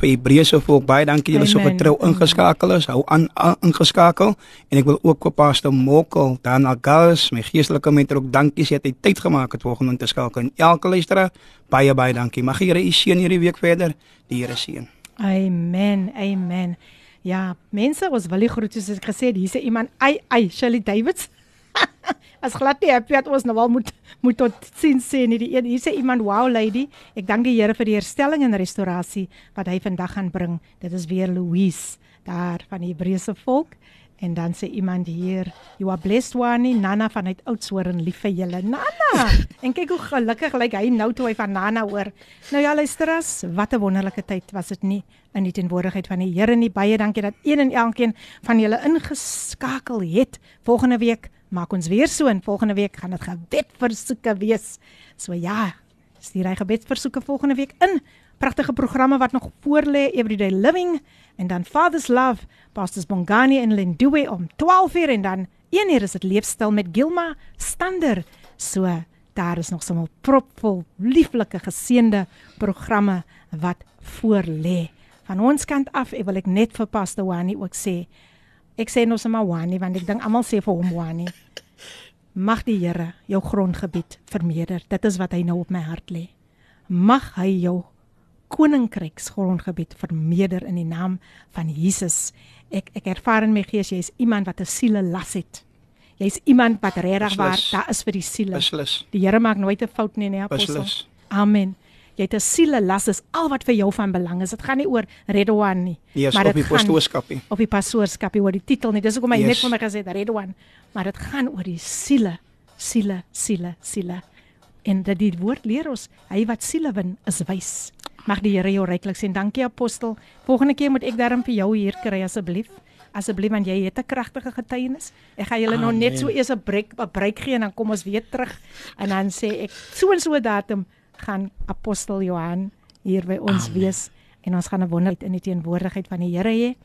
vir Hebreëse volk baie dankie julle so getrou ingeskakel is. Hou aan, aan ingeskakel en ek wil ook vir Pastor Mokkel dan Agas my geestelike mentor ook dankie sê dat hy tyd gemaak het vanoggend om te skakel. En elke luisteraar baie baie dankie. Mag die Here u seën hierdie week verder. Die Here seën. Amen. Amen. Ja, mense, ons wil die groet soos ek gesê het, hier's iemand, ai ai, Shirley Davids. <laughs> As glad nie happy dat ons nou al moet moet tot sien sê nie. Die een hier sê iemand wow lady ek dank die Here vir die herstelling en restaurasie wat hy vandag gaan bring. Dit is weer Louise daar van die Hebreëse volk. En dan sê iemand hier you are blessed one Nana vanuit Oudtshoorn lief vir julle. Nana! En kyk hoe gelukkig lyk hy nou toe hy van Nana hoor. Nou ja luisteras wat 'n wonderlike tyd was dit nie in die teenwoordigheid van die Here nie. Baie dankie dat een en elkeen van julle ingeskakel het volgende week maak ons weer so en volgende week gaan dit gebedversoeke wees. So ja, stuur hy gebedversoeke volgende week in. Pragtige programme wat nog voor lê, Everyday Living en dan Father's Love, Pastors Bongani en Linduwe om 12:00 en dan 1:00 is dit leefstyl met Gilma Stander. So daar is nog sommer propvol lieflike geseënde programme wat voor lê. Van ons kant af, ek wil ek net vir Pastor Wani ook sê, Ek sê nou sommer Wani want ek dink almal sê vir hom Wani. Mag die Here jou grondgebied vermeerder. Dit is wat hy nou op my hart lê. Mag hy jou koninkryks grondgebied vermeerder in die naam van Jesus. Ek ek ervaar in my gees jy is iemand wat 'n siele las het. Jy's iemand wat regtig waar daar is vir die siele. Beslis. Die Here maak nooit 'n fout nie, nee apostel. Amen jy het 'n siele las is al wat vir jou van belang is. Dit gaan nie oor Redwan nie, yes, maar dit gaan pastoorskap nie. Of die pastoorskap oor die titel nie. Dis hoekom hy yes. net vir my gesê het Redwan, maar dit gaan oor die siele, siele, siele, siele. En dat die woord leer ons, hy wat siele win, is wys. Mag die Here jou ryklik sien. Dankie apostel. Volgende keer moet ek darm vir jou hier kry asseblief. Asseblief want jy het 'n kragtige getuienis. Ek gaan julle nou net so eers 'n breek 'n breek gee en dan kom ons weer terug en dan sê ek so en so datum gaan apostel Johan hier by ons Amen. wees en ons gaan 'n wonderheid in die teenwoordigheid van die Here hê.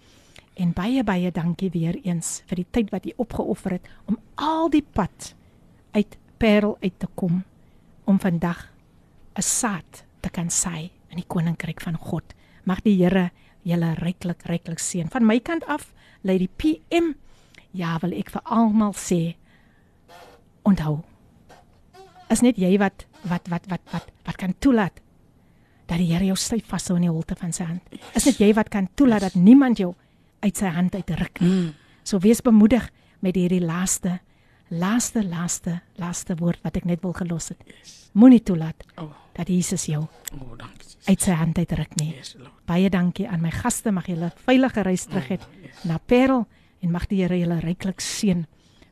En baie baie dankie weer eens vir die tyd wat jy opgeoffer het om al die pad uit Parel uit te kom om vandag 'n saad te kan saai in die koninkryk van God. Mag die Here julle ryklik ryklik seën. Van my kant af, Lady PM, ja, wil ek vir almal sê onthou. Is net jy wat wat wat wat wat wat kan toelaat dat die Here jou styf vashou in die holte van sy hand. Is dit jy wat kan toelaat dat niemand jou uit sy hand uitruk nie. Mm. So wees bemoedig met hierdie laaste laaste laaste laaste woord wat ek net wil gelos het. Yes. Moenie toelaat oh. dat Jesus jou oh, dankie, uit sy hand uitruk nie. Yes, Baie dankie aan my gaste. Mag julle veilige reis terug hê oh, yes. na Parel en mag die Here julle ryklik seën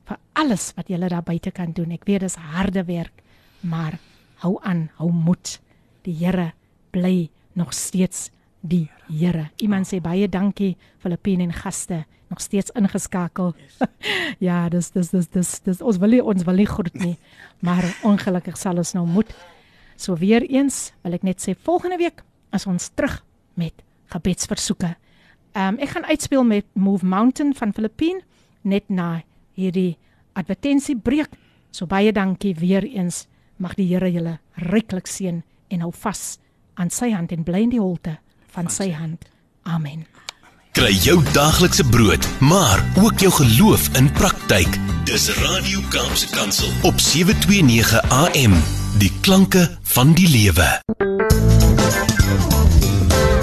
vir alles wat julle daar buite kan doen. Ek weet dit is harde werk, maar hou aan, hou moed. Die Here bly nog steeds die Here. Iemand sê baie dankie Filippine en gaste nog steeds ingeskakel. Yes. <laughs> ja, dis dis dis dis dis ons wil nie, ons wil nie groet nie, maar ongelukkig sal ons nou moet. So weer eens wil ek net sê volgende week as ons terug met gebedsversoeke. Ehm um, ek gaan uitspeel met Move Mountain van Filippine net na hierdie advertensiebreek. So baie dankie weer eens. Mag die Here julle ryklik seën en hou vas aan sy hand en bly in die holte van sy hand. Amen. Kry jou daaglikse brood, maar ook jou geloof in praktyk. Dis Radio Kaapse Kansel op 729 AM. Die klanke van die lewe.